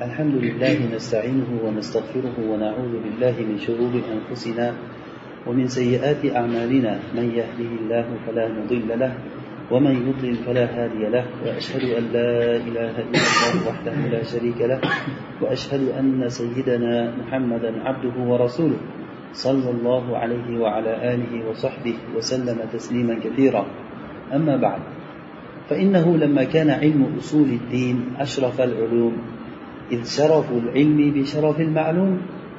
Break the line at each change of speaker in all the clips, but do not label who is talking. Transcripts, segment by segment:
الحمد لله نستعينه ونستغفره ونعوذ بالله من شرور أنفسنا ومن سيئات أعمالنا. من يهده الله فلا مضل له ومن يضلل فلا هادي له. وأشهد أن لا إله إلا الله وحده لا شريك له. وأشهد أن سيدنا محمدا عبده ورسوله صلى الله عليه وعلى آله وصحبه وسلم تسليما كثيرا. أما بعد فإنه لما كان علم أصول الدين أشرف العلوم. إذ شرف العلم بشرف المعلوم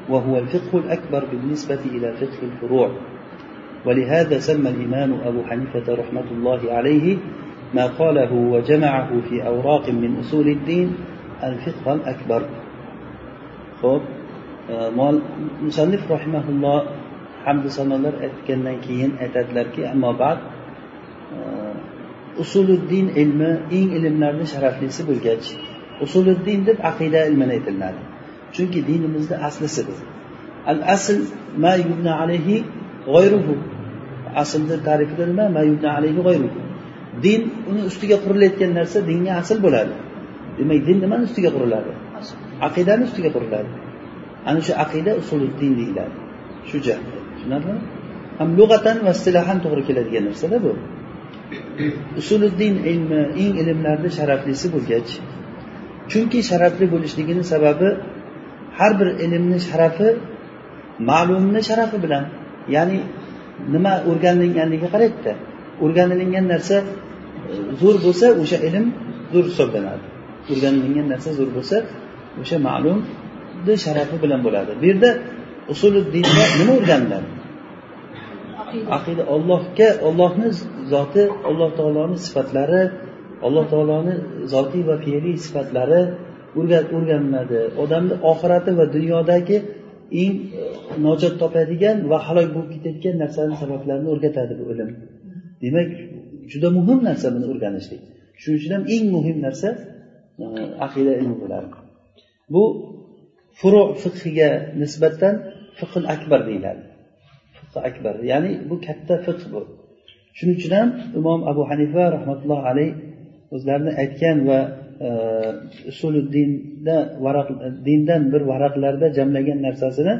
وهو الفقه الأكبر بالنسبة إلى فقه الفروع. ولهذا سمى الإمام أبو حنيفة رحمة الله عليه ما قاله وجمعه في أوراق من أصول الدين الفقه الأكبر. خب musannif rahimaulloh hamdu sanolar aytgandan keyin aytadilarki ammo ba'd usuliddin ilmi eng ilmlarni sharaflisi bo'lgach usuliddin deb aqida ilmini aytiladi chunki dinimizni aslisi bu al asl ma yubna alayhi g'oyruhu aslni tarifida nima ma yubna alayhi g'oyruhu din uni ustiga qurilayotgan narsa dinga asl bo'ladi. Demak din nimani ustiga quriladi? Aqidani ustiga quriladi. Ana shu aqida usuliddin deyiladi. Shu jihatda. Tushunarlimi? Ham lug'atan va silahan to'g'ri keladigan narsada bu. Usuliddin ilmi eng ilmlarni sharaflisi bo'lgach chunki sharafli bo'lishligini sababi har bir ilmni sharafi ma'lumni sharafi bilan ya'ni nima o'rganilganiga qaraydida o'rganilingan narsa e, zo'r bo'lsa o'sha ilm zo'r hisoblanadi. O'rganilingan narsa zo'r bo'lsa o'sha ma'lumni sharafi bilan bo'ladi. Bu yerda usuliddinda nima o'rganiladi? Aqida ollohga ollohni zoti alloh taoloni sifatlari alloh taoloni zotiy va fe'liy sifatlari o'rganiladi. Odamni oxirati va dunyodagi eng e, nojot topadigan va halok bo'lib ketayotgan narsani sabablarini o'rgatadi bu ilm. Demak juda muhim narsa buni o'rganishlik. Shuning uchun ham eng muhim narsa e, aqida ilmi bo'ladi. Bu furu fiqhiga nisbatan fiql akbar deyiladi. Fiqi akbar ya'ni bu katta fiqh bu. Shuning uchun ham imom abu hanifa rahmatullohi alayh o'zlarini aytgan va e, usuliddinda varaq dindan bir varaqlarda jamlagan narsasini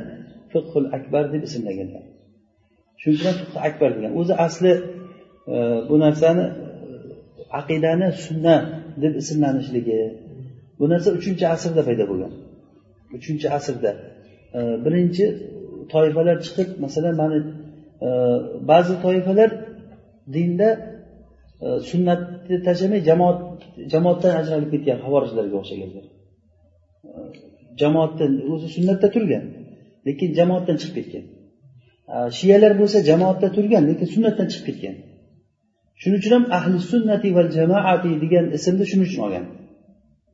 fiqhul akbar deb ismlaganlar. Shuning uchun fiqh akbar degan. O'zi asli e, bu narsani aqidani sunna deb ismlanishligi bu narsa uchinchi asrda paydo bo'lgan. Uchinchi asrda. E, birinchi toifalar chiqib masalan mana ba'zi toifalar dinda sunnatni tashlamay jamoat jamoatdan ajralib ketgan havorijlarga o'xshaganlar jamoatdan o'zi sunnatda turgan lekin jamoatdan chiqib ketgan. Shiyalar bo'lsa jamoatda turgan lekin sunnatdan chiqib ketgan. Shuning uchun ham ahli sunnati val jamoati degan ismni shuning uchun olgan.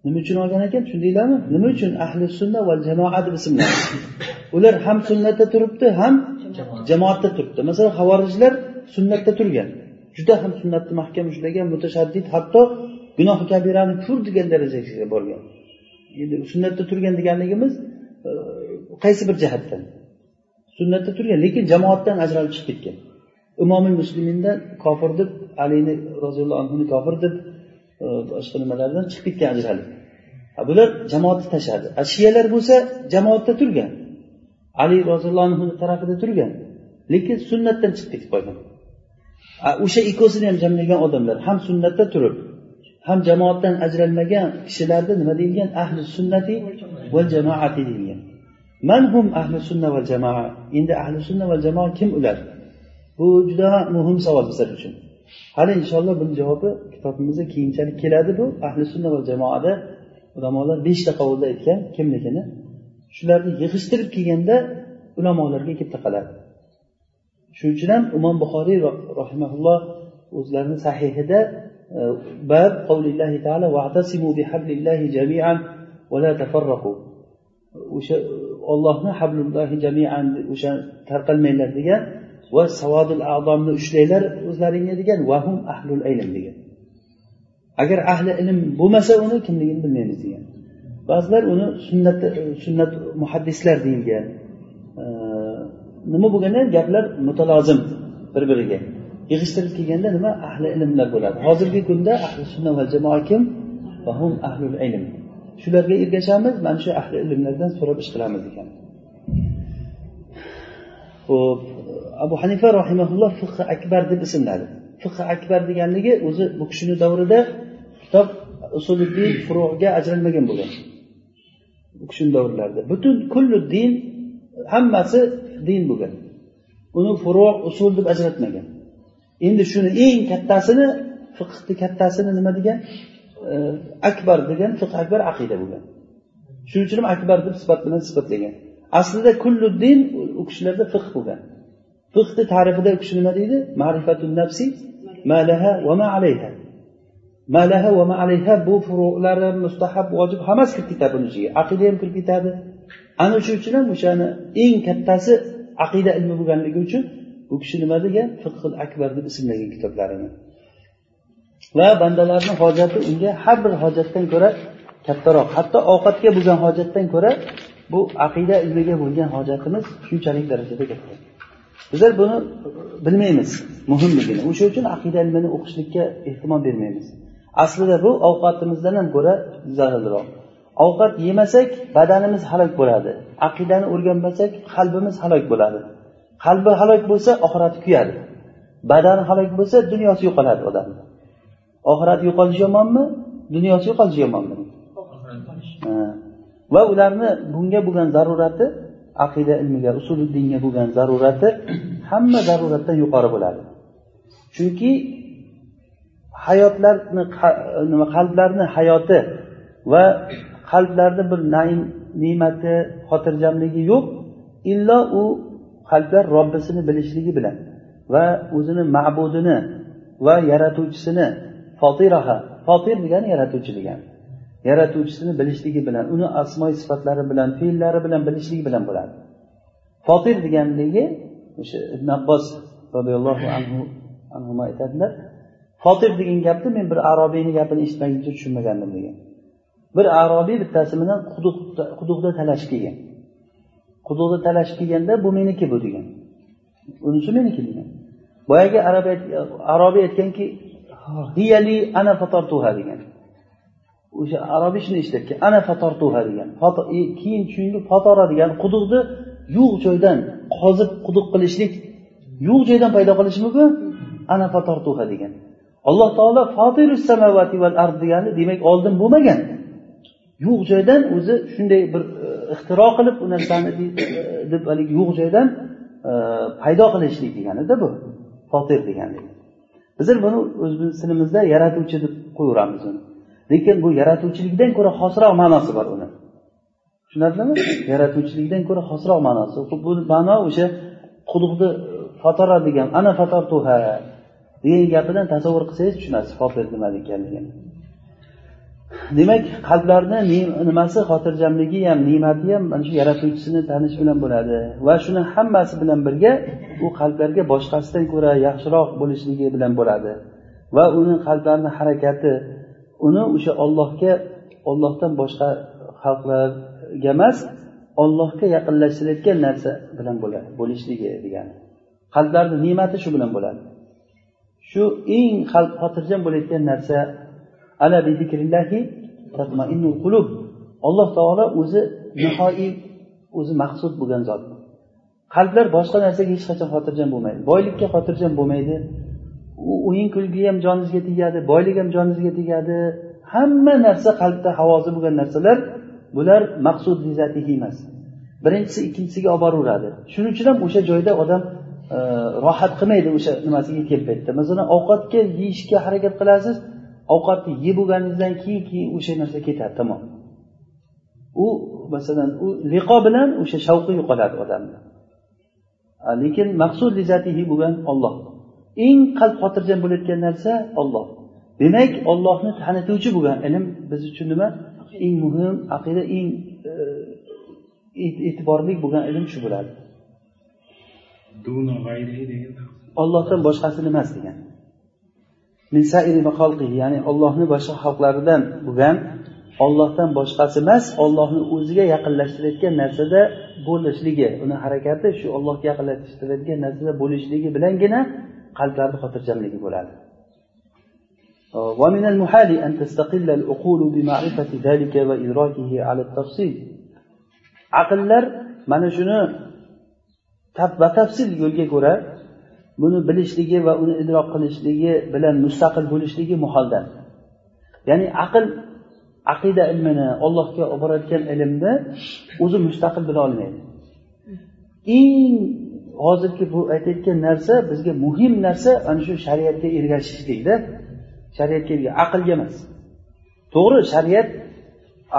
Nima uchun olgan ekan tushundinglarmi nima uchun ahli sunna val jamoa deb ismlandi ular ham sunnatda turibdi ham jamoatda turibdi. Masalan havorijlar sunnatda turgan juda ham sunnatni mahkam ushlagan mutashaddid hatto gunohi kabirani pur degan darajaga borgan. Endi sunnatda turgan deganligimiz e, qaysi bir jihatdan? Sunnatda turgan lekin jamoatdan ajralib chiqib ketgan. Imomi muslimindan kofir deb alini roziyallohu anhuni kofir deb e, boshqa nimalardan chiqib ketgan ajralib. Bular jamoatni tashladi shiyalar bo'lsa jamoatda turgan. Ali roziyallohu anhuni tarafida turgan. Lekin sunnatdan chiqib ketib qolgan. O'sha ikkovsini ham jamlagan odamlar ham sunnatda turib ham jamoatdan ajralmagan kishilarni nima deyilgan? Ahli sunnati va jamoati deyilgan. Manhum ahli sunna va jamoa. Endi ahli sunna va jamoa kim ular? Bu juda muhim savol bizlar uchun. Hali inshaalloh buni javobi kitobimizda keyinchalik keladi bu. Ahli sunna va jamoada ulamolar beshta qovulda aytgan kimligini. Shularni yig'ishtirib kelganda ulamolarga kelib taqaladi. Shuning uchun ham imom buxoriy rahimaulloh o'zlarini sahihida e, bab qavlillahi taala va'tasimu bihablillahi jamian va la tafarraqu. O'sha ollohni hablullohi jamian o'sha tarqalmanglar degan va savodil adomni ushlanglar o'zlaringga degan vahum ahlul ilm degan. Agar ahli ilm bo'lmasa uni kimligini bilmaymiz degan. Ba'zilar uni sunnat e, sunnat muhaddislar deyilgan nima bo'lganda ham gaplar mutalozim bir biriga yig'ishtirib kelganda nima? Ahli ilmlar bo'ladi. Hozirgi kunda ahli sunna va jamoa kim? Ahli ilm. Shularga ergashamiz mana shu ahli ilmlardan so'rab ish qilamiz ekan. Ho'p abu hanifa rahimaulloh fiqh akbar deb ismladi. Fiqh akbar deganligi o'zi bu kishini davrida kitob usuliddin furuga ajralmagan bo'lgan. U kishini davrlarida. Butun kullu din hammasi din bo'lgan uni furu usul deb ajratmagan. Endi shuni eng kattasini fiqni kattasini nima degan? E, akbar degan fiq akbar aqida bo'lgan shuning uchun ham akbar deb sifat bilan sifatlagan. Aslida kulluddin u kishilarda fiq bo'lgan fiqni ta'rifida u kishi nima deydi? Ma'rifatun nafsi malaha va ma alayha. Malaha va ma alayha bu furuqlari mustahab vojib hammasi kirib ketadi buni ichiga aqida ham kirib ketadi. Ana shu uchun ham o'shani eng kattasi aqida ilmi bo'lganligi uchun u kishi nima degan? Fiqhil akbar deb ismlagan kitoblarini. Va bandalarni hojati unga har bir hojatdan ko'ra kattaroq. Hatto ovqatga bo'lgan hojatdan ko'ra bu aqida ilmiga bo'lgan hojatimiz shunchalik darajada katta. Bizlar buni bilmaymiz. Muhimligini o'sha uchun aqida ilmini o'qishlikka ehtimol bermaymiz. Aslida bu ovqatimizdan ham ko'ra zararliroq. Ovqat yemasak badanimiz halok bo'ladi. Aqidani o'rganmasak qalbimiz halok bo'ladi. Qalbi halok bo'lsa oxirati kuyadi. Badani halok bo'lsa dunyosi yo'qoladi odamni oxirati yo'qolishi yomonmi? Dunyosi yo'qolishi yomonmi? Va ularni bunga bo'lgan zarurati aqida ilmiga usuli dinga bo'lgan zarurati hamma zaruratdan yuqori bo'ladi. Chunki hayotlarni nima qalblarni hayoti va qalblarni bir naim ne'mati xotirjamligi yo'q. Illo u qalblar robbisini bilishligi bilan va o'zini ma'budini va yaratuvchisini fotiraha fotir degani yaratuvchi degani yaratuvchisini bilishligi bilan uni asmoy sifatlari bilan fe'llari bilan bilishligi bilan bo'ladi. Fotir deganligi o'sha ibn abbos roziyallohu anhu anhu aytadilar fotir degan gapni men bir arobiyni gapini eshitmaguncha tushunmagandim degan. Bir arobiy bittasi bilan quduqda talashib kelgan. Quduqda talashib kelganda bu meniki bu degan. Unisi meniki? degan. Boyagi arobiy aytganki hiyali ana fatortuha degan. O'sha arobiy shuni eshitadiki ana fatortuha degan. E, keyin tushunib fatora degan quduqni yo'q joydan qozib quduq qilishlik yo'q joydan paydo qilishi mumkin? Ana fatortuha degan. Alloh taolo fotirus samavati val ard degani demak oldin bo'lmagan. Yo'q joydan o'zi shunday bir e, ixtiro qilib u narsani e, deb haligi yo'q joydan e, paydo qilishlik deganida bu. Fotir degani bizlar buni o'zimiz tilimizda yaratuvchi deb qo'yaveramiz uni. Lekin bu yaratuvchilikdan ko'ra xosroq ma'nosi bor uni. Tushunarlimi? Yaratuvchilikdan ko'ra xosroq ma'nosi. Bu ma'no o'sha quduqni fatara degan ana fatartuha degan gapidan tasavvur qilsangiz tushunasiz fotir nima ekanligini demak qalblarni nimasi xotirjamligi ham ne'mati ham mana shu yaratuvchisini tanish bilan bo'ladi. Va shuni hammasi bilan birga u qalblarga boshqasidan ko'ra yaxshiroq bo'lishligi bilan bo'ladi. Va uni qalblarni harakati uni o'sha ollohga ollohdan boshqa xalqlarga emas ollohga yaqinlashtirayotgan narsa bilan bo'ladi bo'lishligi degani. Qalblarni ne'mati shu bilan bo'ladi. Shu eng qalb xotirjam bo'layotgan narsa ala qulub. Alloh taolo o'zi nihoyiy o'zi maqsud bo'lgan zot. Qalblar boshqa narsaga hech qachon xotirjam bo'lmaydi. Boylikka xotirjam bo'lmaydi. U o'yin kulgi ham joningizga tegadi boylik ham joningizga tegadi. Hamma narsa qalbda havosi bo'lgan narsalar bular maqsud emas. Birinchisi ikkinchisiga olib boraveradi. Shuning uchun ham o'sha joyda odam e, rohat qilmaydi o'sha nimasiga kelib paytda masalan ovqatga yeyishga harakat qilasiz ovqatni yeb bo'lganingizdan keyin keyin o'sha narsa ketadi tamom. U masalan u liqo bilan o'sha shavqi yo'qoladi odamni lekin maqsud lizatihi bo'lgan olloh eng qalb xotirjam bo'layotgan narsa olloh demak ollohni tanituvchi bo'lgan ilm biz uchun nima? Eng muhim aqida eng e, e'tiborli bo'lgan ilm shu bo'ladi. Ollohdan boshqasi emas degan ya'ni ollohni boshqa xalqlaridan bo'lgan ollohdan boshqasi emas ollohni o'ziga yaqinlashtirayotgan narsada bo'lishligi uni harakati shu ollohga yaqinlashtiradigan narsada bo'lishligi bilangina qalblarni xotirjamligi bo'ladi ومن المحال أن تستقل العقول بمعرفة ذلك وإدراكه على التفصيل aqllar mana shuni batafsil yo'lga ko'ra buni bilishligi va uni idrok qilishligi bilan mustaqil bo'lishligi muholdan ya'ni aql aqida ilmini ollohga olib borayotgan ilmni o'zi mustaqil bila olmaydi. Eng hozirgi bu aytayotgan narsa bizga muhim narsa ana shu shariatga ergashishlikda shariatga aqlga emas. To'g'ri shariat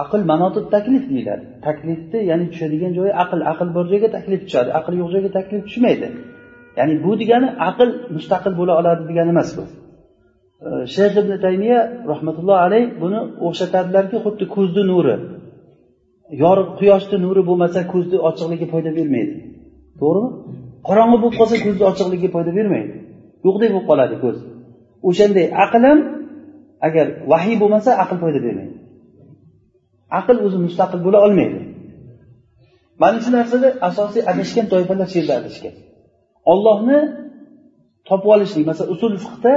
aql manotib taklif deyiladi. Taklifni ya'ni tushadigan joyi aql. Aql bor joyga taklif tushadi aql yo'q joyga taklif tushmaydi. Ya'ni bu degani aql mustaqil bo'la oladi degani emas bu. Shayx ibn taymiya rahmatullohi alayh buni o'xshatadilarki xuddi ko'zni nuri. Yorug' quyoshni nuri bo'lmasa ko'zni ochiqligi foyda bermaydi. To'g'rimi? Qorong'i bo'lib qolsa ko'zni ochiqligi foyda bermaydi. Yo'qdek bo'lib qoladi ko'z. O'shanday aql ham agar vahiy bo'lmasa aql foyda bermaydi. Aql o'zi mustaqil bo'la olmaydi. Mana shu narsada asosiy adashgan toifalar shu yerda adashgan. Ollohni topib olishlik masalan usul fiqda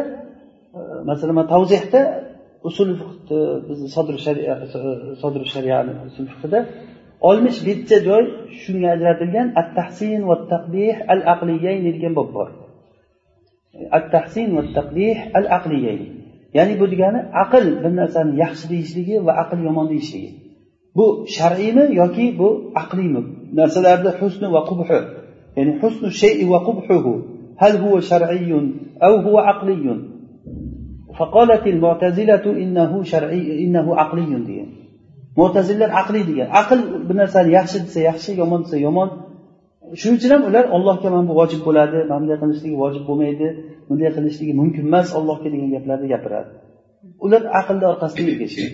e, masalan man tavzehda usul bizni sodir sharia sodir shariani usul fiqida oltmish bitta joy shunga ajratilgan at tahsin va taqbih al aqliyayn degan bob bor. At tahsin va taqbih al aqliyayn ya'ni bu degani aql bir narsani yaxshi deyishligi va aql yomon deyishligi. Bu shar'iymi yoki bu aqliymi? Narsalarni husni va qubhi ya'ni husnu shayi va qubhuhu هل هو شرعي أو هو عقلي فقالت المعتزلة إنه شرعي إنه عقلي degan mo'tazillar aqliy degan aql bir narsani yaxshi desa yaxshi yomon desa yomon shuning uchun ham ular ollohga mana bu vojib bo'ladi mana bunday qilishligi vojib bo'lmaydi bunday qilishligi mumkin emas ollohga degan gaplarni gapiradi ular aqlni orqasidan ergashgan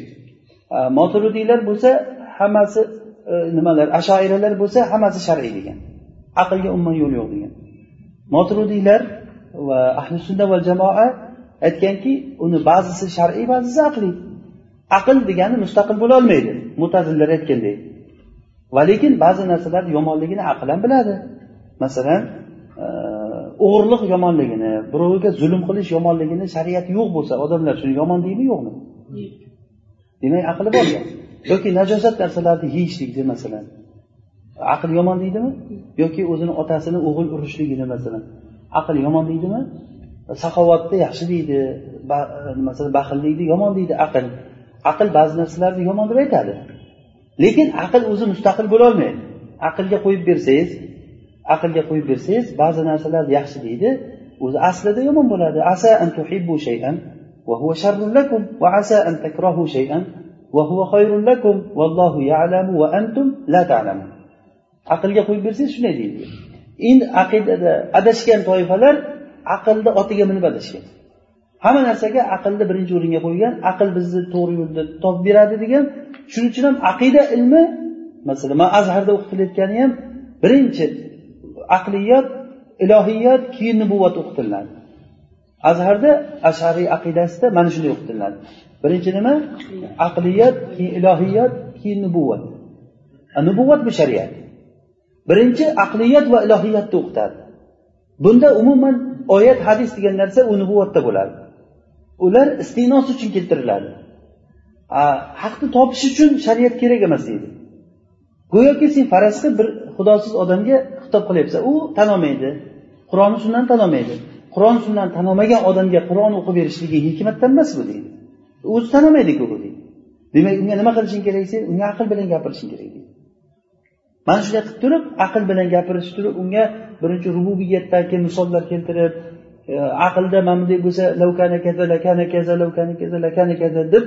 moturudiylar bo'lsa hammasi e, nimalar ashoiralar bo'lsa hammasi shar'iy degan aqlga umuman yo'l yo'q degan. Moturudiylar va ahli sunna va jamoa aytganki uni ba'zisi shar'iy ba'zisi aqliy. Aql degani mustaqil bo'la olmaydi mutazillar aytgandek. Va lekin ba'zi narsalarni yomonligini aql ham biladi. Masalan e, o'g'irlik yomonligini birovga zulm qilish yomonligini shariat yo'q bo'lsa odamlar shuni yomon deydimi yo'qmi? Demak aqli bor yoki najosat narsalarni yeyishlikni masalan aql yomon deydimi? Yoki o'zini otasini o'g'il urishligini masalan. Aql yomon deydimi? Saxovatni yaxshi deydi masalan baxillikni yomon deydi aql. Aql ba'zi narsalarni yomon deb aytadi. Lekin aql o'zi mustaqil bo'lolmaydi. Aqlga qo'yib bersangiz aqlga qo'yib bersangiz ba'zi narsalarni yaxshi deydi o'zi aslida yomon bo'ladi. Asa an tuhibbu shay'an wa huwa sharrun lakum wa asa an takrahu shay'an wa huwa khayrun lakum wallohu ya'lamu va antum la ta'lamun. Aqlga qo'yib bersangiz shunday deydi. Endi aqidada adashgan toifalar aqlni otiga minib adashgan. Hamma narsaga aqlni birinchi o'ringa qo'ygan aql bizni to'g'ri yo'lda topib beradi degan. Shuning uchun ham aqida ilmi masalan man azharda o'qitilayotgani ham birinchi aqliyot ilohiyot keyin nubuvat o'qitiladi azharda ashariy aqidasida mana shunday o'qitiladi birinchi nima? Aqliyot keyin ilohiyot keyin nubuvat. Nubuvat bu shariat. Birinchi aqliyat va ilohiyatni o'qitadi. Bunda umuman oyat hadis degan narsa u nubuvatda bo'ladi. Ular istinos uchun keltiriladi. Haqni topish uchun shariat kerak emas deydi. Go'yoki sen faraz qil bir xudosiz odamga xitob qilyapsan. U tan olmaydi qur'oni sunnani tan olmaydi qur'on sunnani tan olmagan odamga qur'on o'qib berishligi hikmatdan emas bu deydi. O'zi tan olmaydiku bu deydi. Demak unga nima qilishing kerak sen unga aql bilan gapirishing kerak deydi. Mana shunday qilib turib aql bilan gapirish turib unga birinchi rububiyatdagi misollar keltirib e, aqlda mana bunday bo'lsa lavkana kaza lakana kaza lavkana kaza lakana kaza deb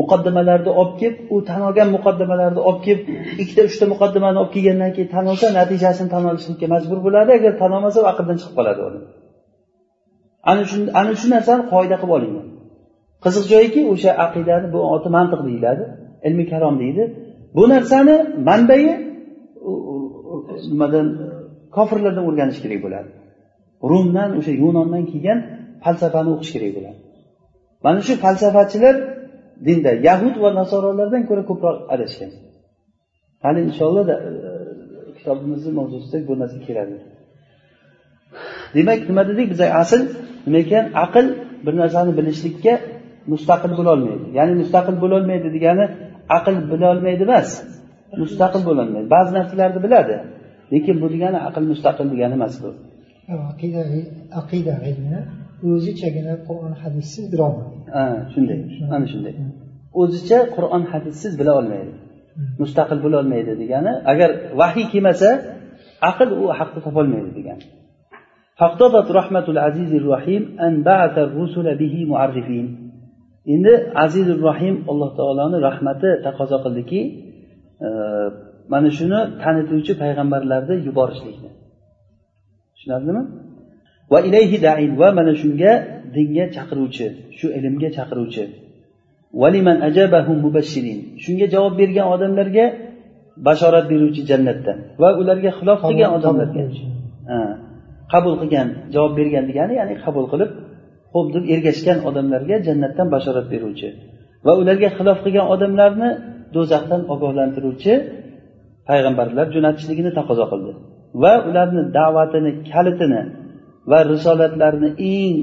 muqaddimalarni olib kelib u tan olgan muqaddimalarni olib kelib ikkita uchta muqaddimani olib kelgandan keyin tan olsa natijasini tan olishlikka majbur bo'ladi. Agar tan olmasa u aqldan chiqib qoladi odam ana shu ana shu narsani qoida qilib olingan qiziq joyiki o'sha aqidani bu oti mantiq deyiladi ilmi karom deydi. Bu narsani manbai nimadan kofirlardan o'rganish kerak bo'ladi. Rumdan o'sha yunondan kelgan falsafani o'qish kerak bo'ladi. Mana shu falsafachilar dinda yahud va nasorolardan ko'ra ko'proq adashgan. Hali inshaalloh e, kitobimizni mavzusida bu narsa keladi. Demak nima dedik biza asl nima ekan? Aql bir narsani bilishlikka mustaqil bo'lolmaydi. Ya'ni mustaqil bo'lolmaydi degani aql bilolmaydi emas. mustaqil bo'lolmaydi ba'zi narsalarni biladi lekin bu degani aql mustaqil degani emas bu
aqida aqida ilmini o'zichagina qur'on hadissiz bilolmaydi
ha shunday ana shunday o'zicha qur'on hadissiz bila olmaydi mustaqil bo'lolmaydi degani agar vahiy kelmasa aql u haqni topolmaydi degani فاقتضت رحمة العزيز الرحيم أن بعث الرسل به معرفين endi azizur rohim alloh taoloni rahmati taqozo qildiki e, mana shuni tanituvchi payg'ambarlarni yuborishlikni. Tushunarlimi? Va ilayhi dain va mana shunga dinga chaqiruvchi shu ilmga chaqiruvchi. Valiman ajabahu mubashirin shunga javob bergan odamlarga bashorat beruvchi jannatdan va ularga xilof qilgan odamlarga. Qabul qilgan javob bergan degani ya'ni qabul qilib ho'p deb ergashgan odamlarga jannatdan bashorat beruvchi. Va ularga xilof qilgan odamlarni do'zaxdan ogohlantiruvchi payg'ambarlar jo'natishligini taqozo qildi. Va ularni da'vatini kalitini va risolatlarini eng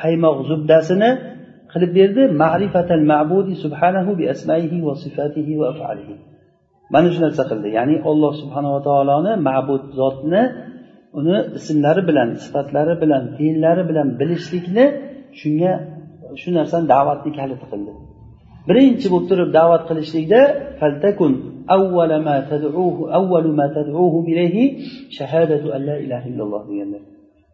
qaymoq zubdasini qilib berdi. Ma'rifatal ma'budi subhanahu bi asmaihi va sifatihi va afalihi. Mana shu narsa qildi. Ya'ni alloh subhanava taoloni ma'bud zotni uni ismlari bilan sifatlari bilan fe'llari bilan bilishlikni shunga shu narsani da'vatni kaliti qildi. Birinchi bo'lib turib da'vat qilishlikda faltakun avvala ma tad'uhu avvalu ma shahadatu an la ilaha illalloh deganlar.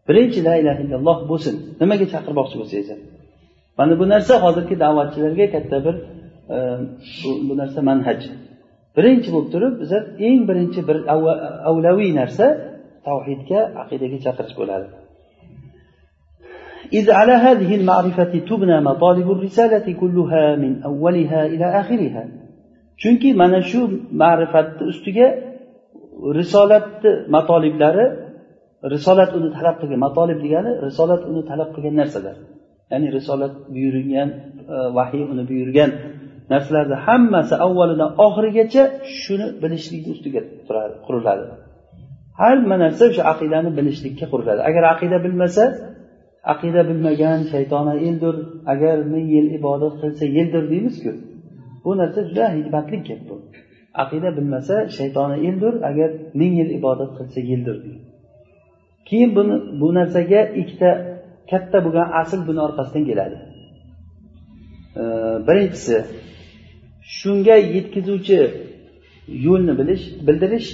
Birinchi la ilaha illalloh bo'lsin. Nimaga chaqirmoqchi bo'lsangiz ham mana bu narsa hozirgi da'vatchilarga katta bir e, bu narsa manhaj. Birinchi bo'lib turib bizlar eng birinchi bir avlaviy narsa tavhidga aqidaga chaqirish bo'ladi. إذ على هذه المعرفة تبنى مطالب الرسالة كلها من أولها إلى آخرها chunki mana shu ma'rifatni ustiga risolatni matoliblari risolat uni talab qilgan matolib degani risolat uni talab qilgan narsalar ya'ni risolat buyurilgan e, vahiy uni buyurgan narsalarni hammasi avvalidan oxirigacha shuni bilishlikni ustiga quriladi hamma narsa o'sha aqidani bilishlikka quriladi agar aqida bilmasa aqida bilmagan shaytona eldir agar ming yil ibodat qilsa yeldir deymizku. Bu narsa juda hikmatli gap bu. Aqida bilmasa shaytona eldir agar ming yil ibodat qilsa yeldir deydi. Keyin buni bu narsaga ikkita katta bo'lgan asl buni orqasidan keladi. Birinchisi shunga yetkazuvchi yo'lni bilish bildirish.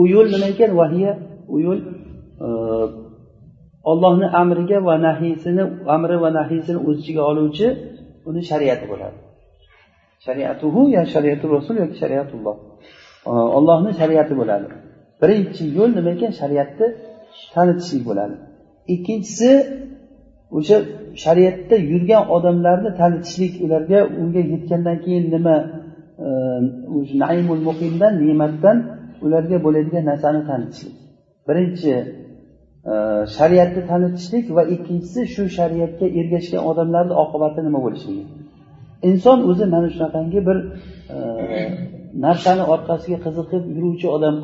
U yo'l nima ekan? Vahiya. U yo'l e, ollohni amriga va nahiysini amri va nahiysini o'z ichiga oluvchi uni shariati bo'ladi. Shariatuhu ya shariatul rasul yoki shariatulloh. Ollohni shariati bo'ladi. Birinchi yo'l nima ekan? Shariatni tanitishlik bo'ladi. Ikkinchisi o'sha shariatda yurgan odamlarni tanitishlik ularga unga yetgandan keyin nima naimul muqimdan ne'matdan ularga bo'ladigan narsani tanitishlik. Birinchi shariatni tanitishlik va ikkinchisi shu shariatga ergashgan odamlarni oqibati nima bo'lishligi inson o'zi mana shunaqangi bir e, narsani orqasiga qiziqib yuruvchi odam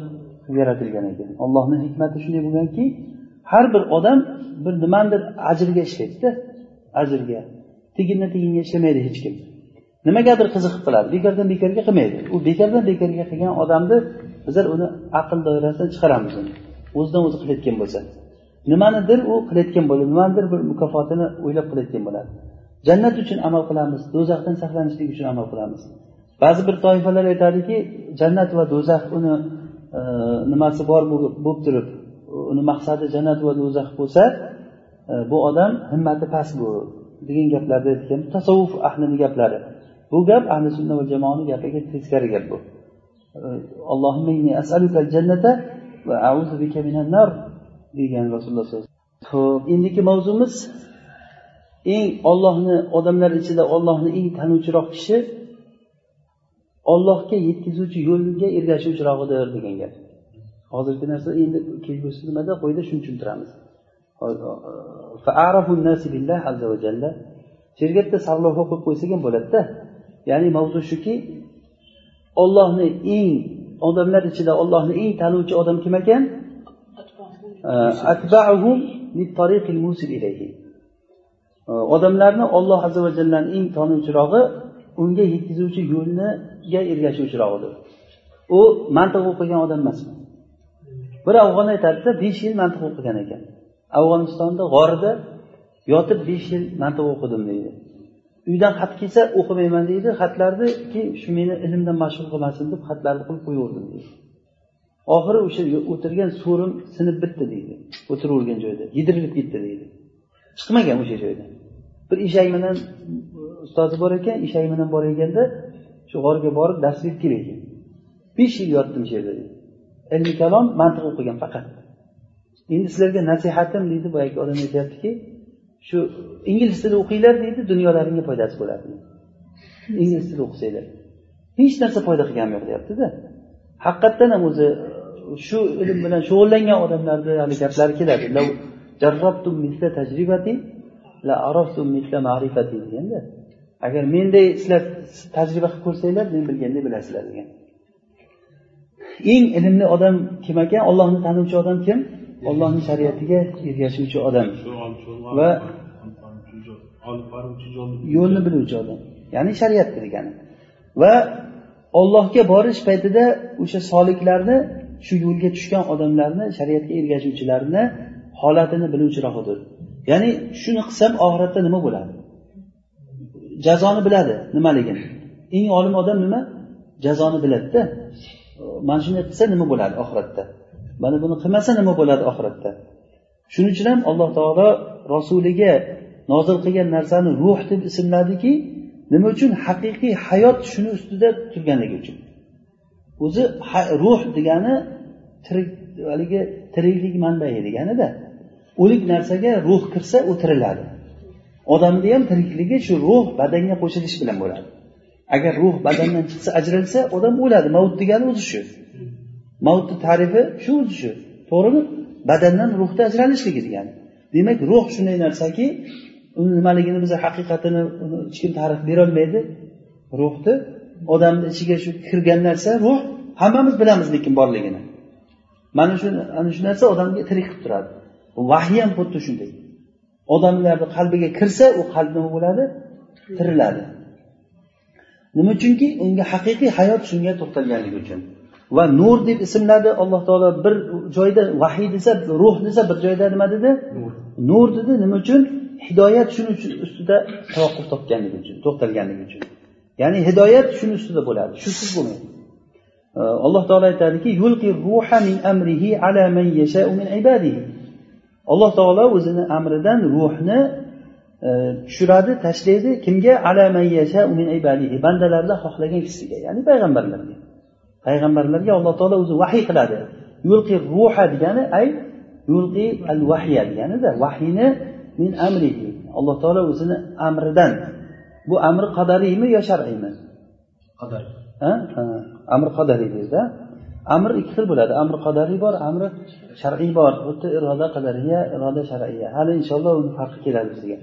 yaratilgan ekan. Allohni hikmati shunday bo'lganki har bir odam bir nimanidir ajrga ishlaydida ajrga. Tegindan teginga ishlamaydi hech kim. Nimagadir qiziqib qiladi bekordan bekorga qilmaydi. U bekordan bekorga qilgan odamni bizlar uni aql doirasidan chiqaramiz. O'zidan o'zi qilayotgan bo'lsa. Nimanidir u qilayotgan bo'ladi nimanidir bir mukofotini o'ylab qilayotgan bo'ladi jannat uchun amal qilamiz do'zaxdan saqlanishlik uchun amal qilamiz. Ba'zi bir toifalar aytadiki jannat va do'zax uni e, nimasi bor bo'lib turib uni maqsadi jannat va do'zax bo'lsa e, bu odam himmati past bu degan gaplarni aytgan tasavvuf ahlini gaplari. Bu gap ahli sunna va jamoani gapiga teskari gap bu. E, Allohimma inni as'aluka jannata va a'udhu bika minan nar. Degan rasululloh sallallohu ho'p endigi mavzumiz eng ollohni odamlar ichida ollohni eng tanuvchiroq kishi ollohga yetkazuvchi yo'lga ergashuvchirog'idir degan gap. Hozirgi narsa endi kelgusi nimada? Qo'yda shuni tushuntiramiz. Yerga bitta sarlavha qo'yib qo'ysak ham bo'ladida. Ya'ni mavzu shuki ollohni eng odamlar ichida ollohni eng tanuvchi odam kim ekan? Odamlarni olloh azza va jallani eng tonuvchirog'i unga yetkazuvchi yo'lniga ergashuvchirog'idir u mantiq o'qigan odam emas bir afg'on aytadida besh yil mantiq o'qigan ekan afg'onistonda g'orida yotib besh yil mantiq o'qidim deydi uydan xat kelsa o'qimayman deydi xatlarni shu meni ilmdan mashg'ul qilmasin deb xatlarni qilib qo'yaverdim deydi oxiri o'sha o'tirgan so'rim sinib bitdi deydi. O'tiravergan joyda yedirilib ketdi deydi. Chiqmagan o'sha joydan bir eshak bilan e, ustozi bor ekan eshak bilan bor shu g'orga borib dars berib kelar ekan. Besh yil yotdim shu yerda ilmi kalom mantiq o'qigan faqat. Endi sizlarga nasihatim deydi boyagi odam aytyaptiki shu ingliz tili o'qinglar deydi dunyolaringga foydasi bo'ladi ingliz tili o'qisanglar. Hech narsa foyda qilgani yo'q deyaptida. Haqiqatdan ham o'zi shu ilm bilan shug'ullangan odamlarni hali gaplari keladi. Deganda agar menday sizlar tajriba qilib ko'rsanglar men bilganday bilasizlar degan. Eng ilmli odam kim ekan? Ollohni tanuvchi odam kim? Ollohni shariatiga ergashuvchi odam. Va yo'lni biluvchi odam. Ya'ni shariatni degani va ollohga borish paytida o'sha soliklarni shu yo'lga tushgan odamlarni shariatga ergashuvchilarni holatini biluvchirog'idir ya'ni shuni qilsam oxiratda nima bo'ladi? Jazoni biladi. Nimaligini? Eng olim odam nima? Jazoni biladida. Mana shunday qilsa nima bo'ladi oxiratda? Mana buni qilmasa nima bo'ladi oxiratda? Shuning uchun ham alloh taolo rasuliga nozil qilgan narsani ruh deb ismladiki nima uchun haqiqiy hayot shuni ustida turganligi uchun? O'zi ruh degani tirik haligi tiriklik manbai deganida. O'lik narsaga ruh kirsa u tiriladi. Odamni ham tirikligi shu ruh badanga qo'shilish bilan bo'ladi. Agar ruh badandan chiqsa ajralsa odam o'ladi. Mavt degani o'zi shu. Mavtni tarifi shu o'zi shu. To'g'rimi? Badandan ruhni ajralishligi degani. Demak ruh shunday narsaki uni nimaligini biz haqiqatini hech kim ta'rif berolmaydi. Ruhni odamni ichiga shu kirgan narsa ruh hammamiz bilamiz lekin borligini. Mana shu ana shu narsa odamga tirik qilib turadi. Vahiy ham xuddi shunday. Odamlarni qalbiga kirsa u qalb nima bo'ladi? Tiriladi. Nima uchunki unga haqiqiy hayot shunga to'xtalganligi uchun. Va nur deb ismladi alloh taolo. Bir joyda vahiy desa ruh desa bir joyda nima dedi? Nur. Dedi. Nima uchun? Hidoyat shuni ustida tavaqquf topganligi uchun to'xtalganligi uchun ya'ni hidoyat shuni ustida bo'ladi shusiz bo'lmaydi alloh taolo aytadiki alloh taolo o'zini amridan ruhni e, tushiradi tashlaydi. Kimga? Bandalarni xohlagan kishisiga ya'ni payg'ambarlarga. Payg'ambarlarga alloh taolo o'zi vahiy qiladi. Yulqi ruha degani ay yulqi al vahya deganida vahiyni min amrihi. Alloh taolo o'zini amridan bu amri qadariymi yo shar'iymi qadar amr qadariy deydi amr ikki xil bo'ladi amri qadariy bor amri shar'iy bor xuddi iroda qadariya iroda shar'iya hali inshaalloh uni farqi keladi bizga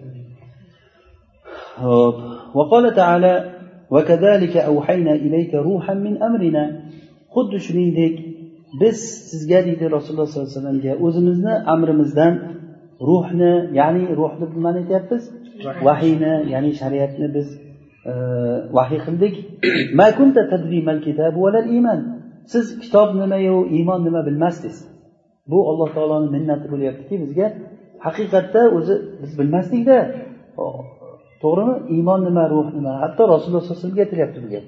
ho'p وقال تعالى وكذلك أوحينا إليك روحا من أمرنا xuddi shuningdek biz sizga deydi rasululloh sollallohu alayhi vasallamga o'zimizni amrimizdan ruhni ya'ni ruhni nimani aytyapmiz vahiyni ya'ni shariatni biz e, vahiy qildik. Siz kitob nimayu iymon nima bilmasdingiz. Bu alloh taoloni minnati bo'lyaptiki bizga haqiqatda o'zi biz bilmasdikda to'g'rimi? Iymon nima ruh nima? Hatto rasululloh sallallohu alayhi vasallamga aytilyapti bu gap.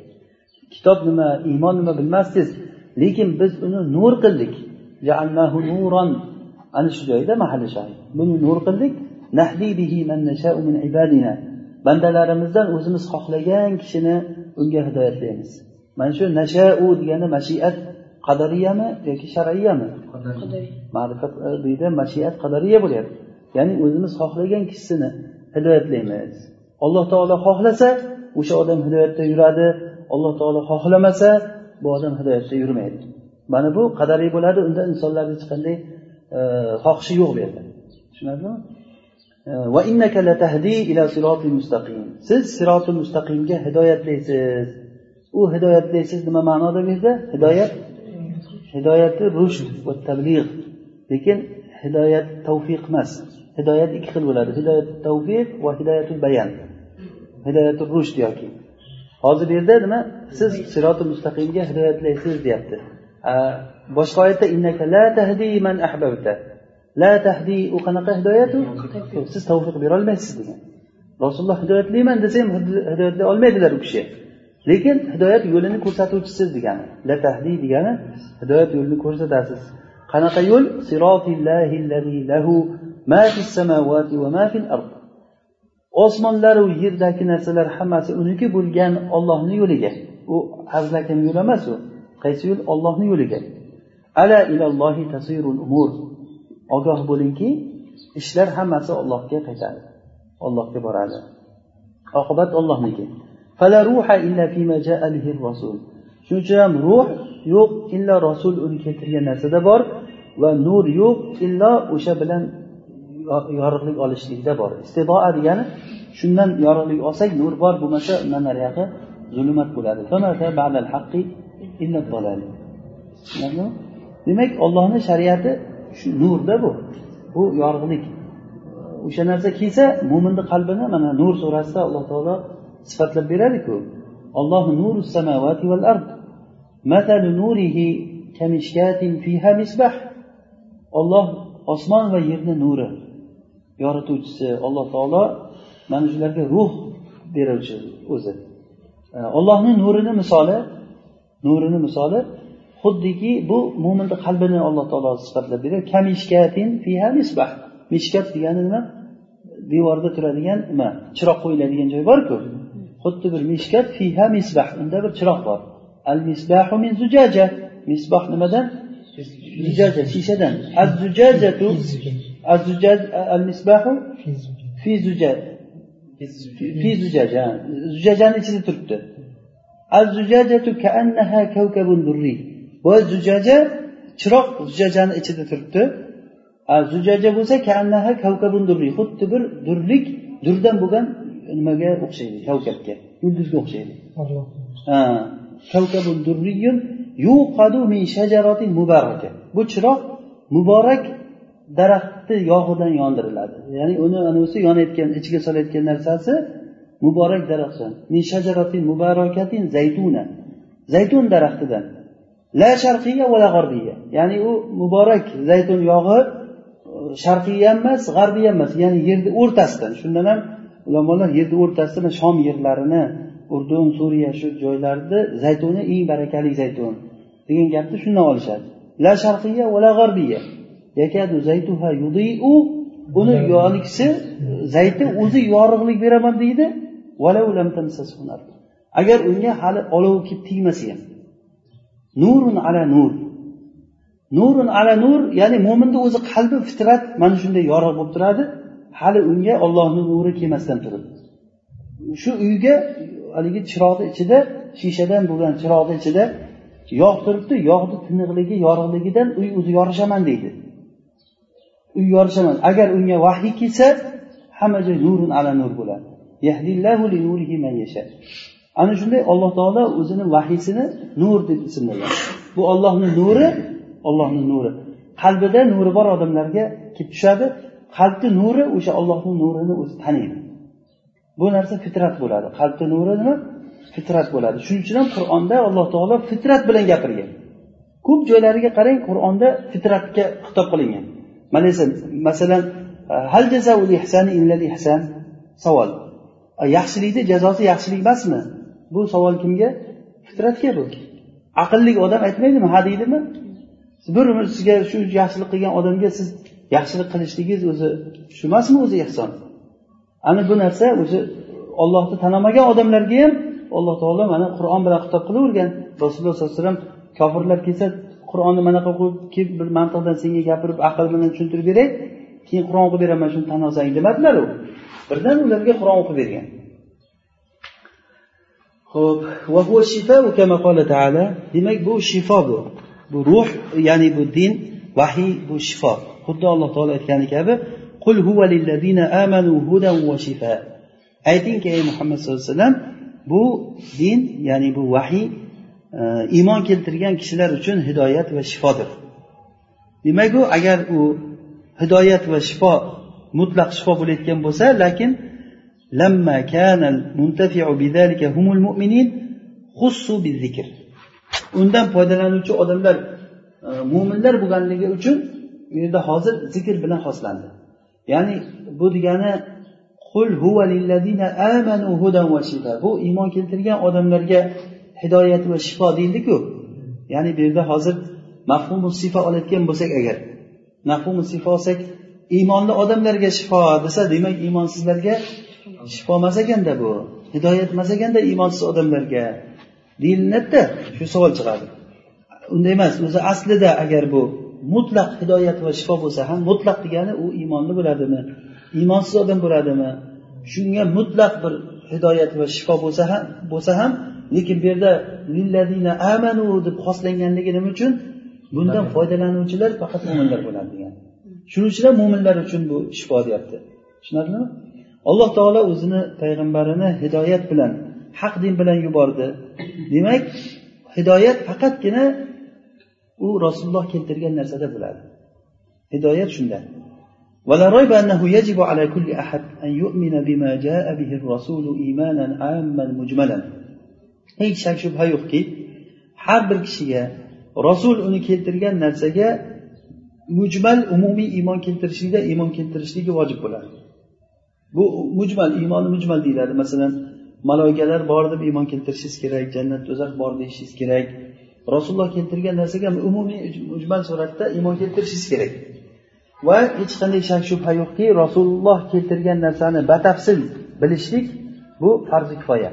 Kitob nima iymon nima bilmasdingiz. Lekin biz uni nur qildik. Ana shu joyda mahalli shahid. Buni nur qildik. Bandalarimizdan o'zimiz xohlagan kishini unga hidoyatlaymiz mana shu nashau degani mashiat qadariyami yoki shar'iyami ma'rifat e, yerda mashiat qadariya bo'lyapti. Ya'ni o'zimiz xohlagan kishisini hidoyatlaymiz alloh taolo xohlasa o'sha odam hidoyatda yuradi. Alloh taolo xohlamasa bu odam hidoyatda yurmaydi. Mana bu qadariy bo'ladi. Unda insonlarni hech qanday e, xohishi yo'q bu yerda. Tushunarlimi siz sirotil mustaqimga hidoyatlaysiz u hidoyatlaysiz nima ma'noda bu yerda hidoyat hidoyati rushd va tablig lekin hidoyat tavfiq emas. Hidoyat ikki xil bo'ladi. Hidoyat tavfiq va hidoyatul bayan. Hidoyatul rushd yoki. Hozir bu yerda nima? Siz siroti mustaqimga hidoyatlaysiz deyapti. Boshqa oyatda innaka la tahdi u qanaqa hidoyatu siz tavfiq berolmaysiz degan rasululloh hidoyatliman desa ham hidoyatlay olmaydilar u kishi lekin hidoyat yo'lini ko'rsatuvchisiz degani la tahdi degani hidoyat yo'lini ko'rsatasiz qanaqa yo'l lahu ma fis samawati va ma fil ard osmonlaru yerdagi narsalar hammasi uniki bo'lgan ollohni yo'liga u hazlakim yo'l emas u qaysi yo'l ollohni yo'liga ala ilallohi tasirul umur ogoh bo'lingki ishlar hammasi ollohga qaytadi. Ollohga boradi. Oqibat ollohniki shuning uchun ham ruh yo'q illo rasul uni keltirgan narsada bor va nur yo'q illo o'sha bilan yorug'lik olishlikda bor. Istidoa degani shundan yorug'lik olsak nur bor bo'lmasa undan nariyog'i zulmat bo'ladi. Demak ollohni shariati shu nurda bu. Bu yorug'lik. O'sha narsa kelsa mo'minni qalbini mana nur surasida alloh taolo sifatlab beradiku. Allohu nuru samavati val ard. Matalu nurihi kamishkatin fiha misbah. Olloh osmon va yerni nuri. Yorituvchisi alloh taolo mana shularga ruh beruvchi o'zi. Ollohni nurini misoli nurini misoli xuddiki bu mo'minni qalbini alloh taolo sifatlab beradi. Kamishkatin fiha misbah. Mishkat degani nima? Devorda turadigan nima? Chiroq qo'yiladigan joy borku. Xuddi bir mishkat fiha misbah. Unda bir chiroq bor. Al misbahu min zujaja. Misbah nimadan? Zujaja shishadan. Az zujajatu az zujaj. Al misbahu fi zujaj fi zujaja zujajani ichida turibdi. Az zujajatu kaannaha kawkabun durriy bu zujaja chiroq zujajani ichida turibdi. Zujaja bo'lsa kaannaha kavkabun durri xuddi bir durlik durdan bo'lgan nimaga o'xshaydi? Kavkabga yulduzga o'xshaydi. Kavkabun durriyun yuqadu min shajaratin mubaraka. Bu chiroq muborak daraxtni yog'idan yondiriladi. Ya'ni uni anavisi yonayotgan ichiga solayotgan narsasi muborak daraxtdan. Min shajaratin mubarakatin zaytuna. Zaytun daraxtidan la sharqiya va la g'arbiya ya'ni u muborak zaytun yog'i sharqiy ham emas g'arbiy ham emas. Ya'ni yerni o'rtasidan. Shundan ham ulamolar yerni o'rtasida shom yerlarini urdun suriya shu joylarni zaytuni eng barakali zaytun degan gapni shundan olishadi. La sharqiya va la g'arbiya yakadu zaytuha yudiu uni yonikisi zayti o'zi yorug'lik beraman deydi. Agar unga hali olov kelib tegmasa ham nurun ala nur. Nurun ala nur ya'ni mo'minni o'zi qalbi fitrat mana shunday yorug' bo'lib turadi. Hali unga ollohni nuri kelmasdan turib. Shu uyga haligi chiroqni ichida shishadan bo'lgan chiroqni ichida yog' turibdi yog'ni tiniqligi yorug'ligidan uy o'zi yorishaman deydi. Uy yorishaman. Agar unga vahiy kelsa hamma joy nurun ala nur bo'ladi. Ana shunday alloh taolo o'zini vahiysini nur deb ismlagan. Bu ollohni nuri ollohni nuri. Qalbida nuri bor odamlarga kelib tushadi. Qalbni nuri o'sha ollohni nurini o'zi taniydi. Bu narsa fitrat bo'ladi. Qalbni nuri nima? Fitrat bo'ladi. Shuning uchun ham qur'onda alloh taolo fitrat bilan gapirgan. Ko'p joylariga qarang qur'onda fitratga xitob qilingan. Mana masalan e, hal ihsani ihsan savol. E, yaxshilikni jazosi yaxshilik emasmi? Bu savol kimga? Fitratga bu. Aqlli odam aytmaydimi? Ha deydimi? Bir umr sizga shu yaxshilik qilgan odamga siz yaxshilik qilishligingiz o'zi shu emasmi o'zi ehson? Ana bu narsa o'zi ollohni tanamagan odamlarga ham alloh taolo mana qur'on bilan xitob qilavergan. Rasululloh sollallohu alayhi vasallam kofirlar kelsa qur'onni manaqa qilib kelib bir mantiqdan senga gapirib aql bilan tushuntirib beray. Keyin qur'on o'qib beraman shuni tan olsang demadilar u. Birdan ularga qur'on o'qib bergan. Ho'p demak bu shifo bu. Bu ruh ya'ni bu din vahiy bu shifo. Xuddi alloh taolo aytgani kabi qul amanu hudan va shifa aytingki ey muhammad sallallohu alayhi vasallam bu din ya'ni bu vahiy e, iymon keltirgan kishilar uchun hidoyat va shifodir. Demak u agar u hidoyat va shifo mutlaq shifo bo'layotgan bo'lsa lekin لما كان المنتفع بذلك هم المؤمنين خصوا بالذكر. undan foydalanuvchi odamlar mo'minlar bo'lganligi uchun u yerda hozir zikr bilan xoslandi. ya'ni bu degani qul huva lillazina amanu hudan va shifa. Bu iymon keltirgan odamlarga hidoyat va shifo deyildiku. ya'ni bu yerda hozir mafhumu sifa olayotgan bo'lsak agar mafhumu sifa olsak iymonli odamlarga shifo desa demak iymonsizlarga shifo emas ekanda bu. Hidoyat emas ekanda iymonsiz odamlarga deyilinadida shu savol chiqadi. Unday emas o'zi aslida agar bu mutlaq hidoyat va shifo bo'lsa ham mutlaq degani u iymonli bo'ladimi iymonsiz odam bo'ladimi? Shunga mutlaq bir hidoyat va shifo bo'lsa ham bo'lsa ham lekin bu yerda lilladina amanu deb xoslanganligi nima uchun bundan foydalanuvchilar faqat mo'minlar bo'ladi degan shuning uchun ham mo'minlar uchun bu shifo deyapti. Tushunarlimi alloh taolo o'zini payg'ambarini hidoyat bilan haq din bilan yubordi demak hidoyat faqatgina u rasululloh keltirgan narsada bo'ladi hidoyat shunda ولا ريب أنه يجب على كل أحد أن يؤمن بما جاء به الرسول إيمانا عاما مجملا hech shak shubha yo'qki har bir kishiga rasul uni keltirgan narsaga mujmal umumiy iymon keltirishlikda iymon keltirishligi vojib bo'ladi Bu mujmal iymoni mujmal deyiladi. Masalan maloyikalar bor deb iymon keltirishingiz kerak jannat do'zax bor deyishingiz kerak. Rasululloh keltirgan narsaga umumiy mujmal suratda iymon keltirishingiz kerak. Va hech qanday shak shubha yo'qki rasululloh keltirgan narsani batafsil bilishlik bu farzi kifoya.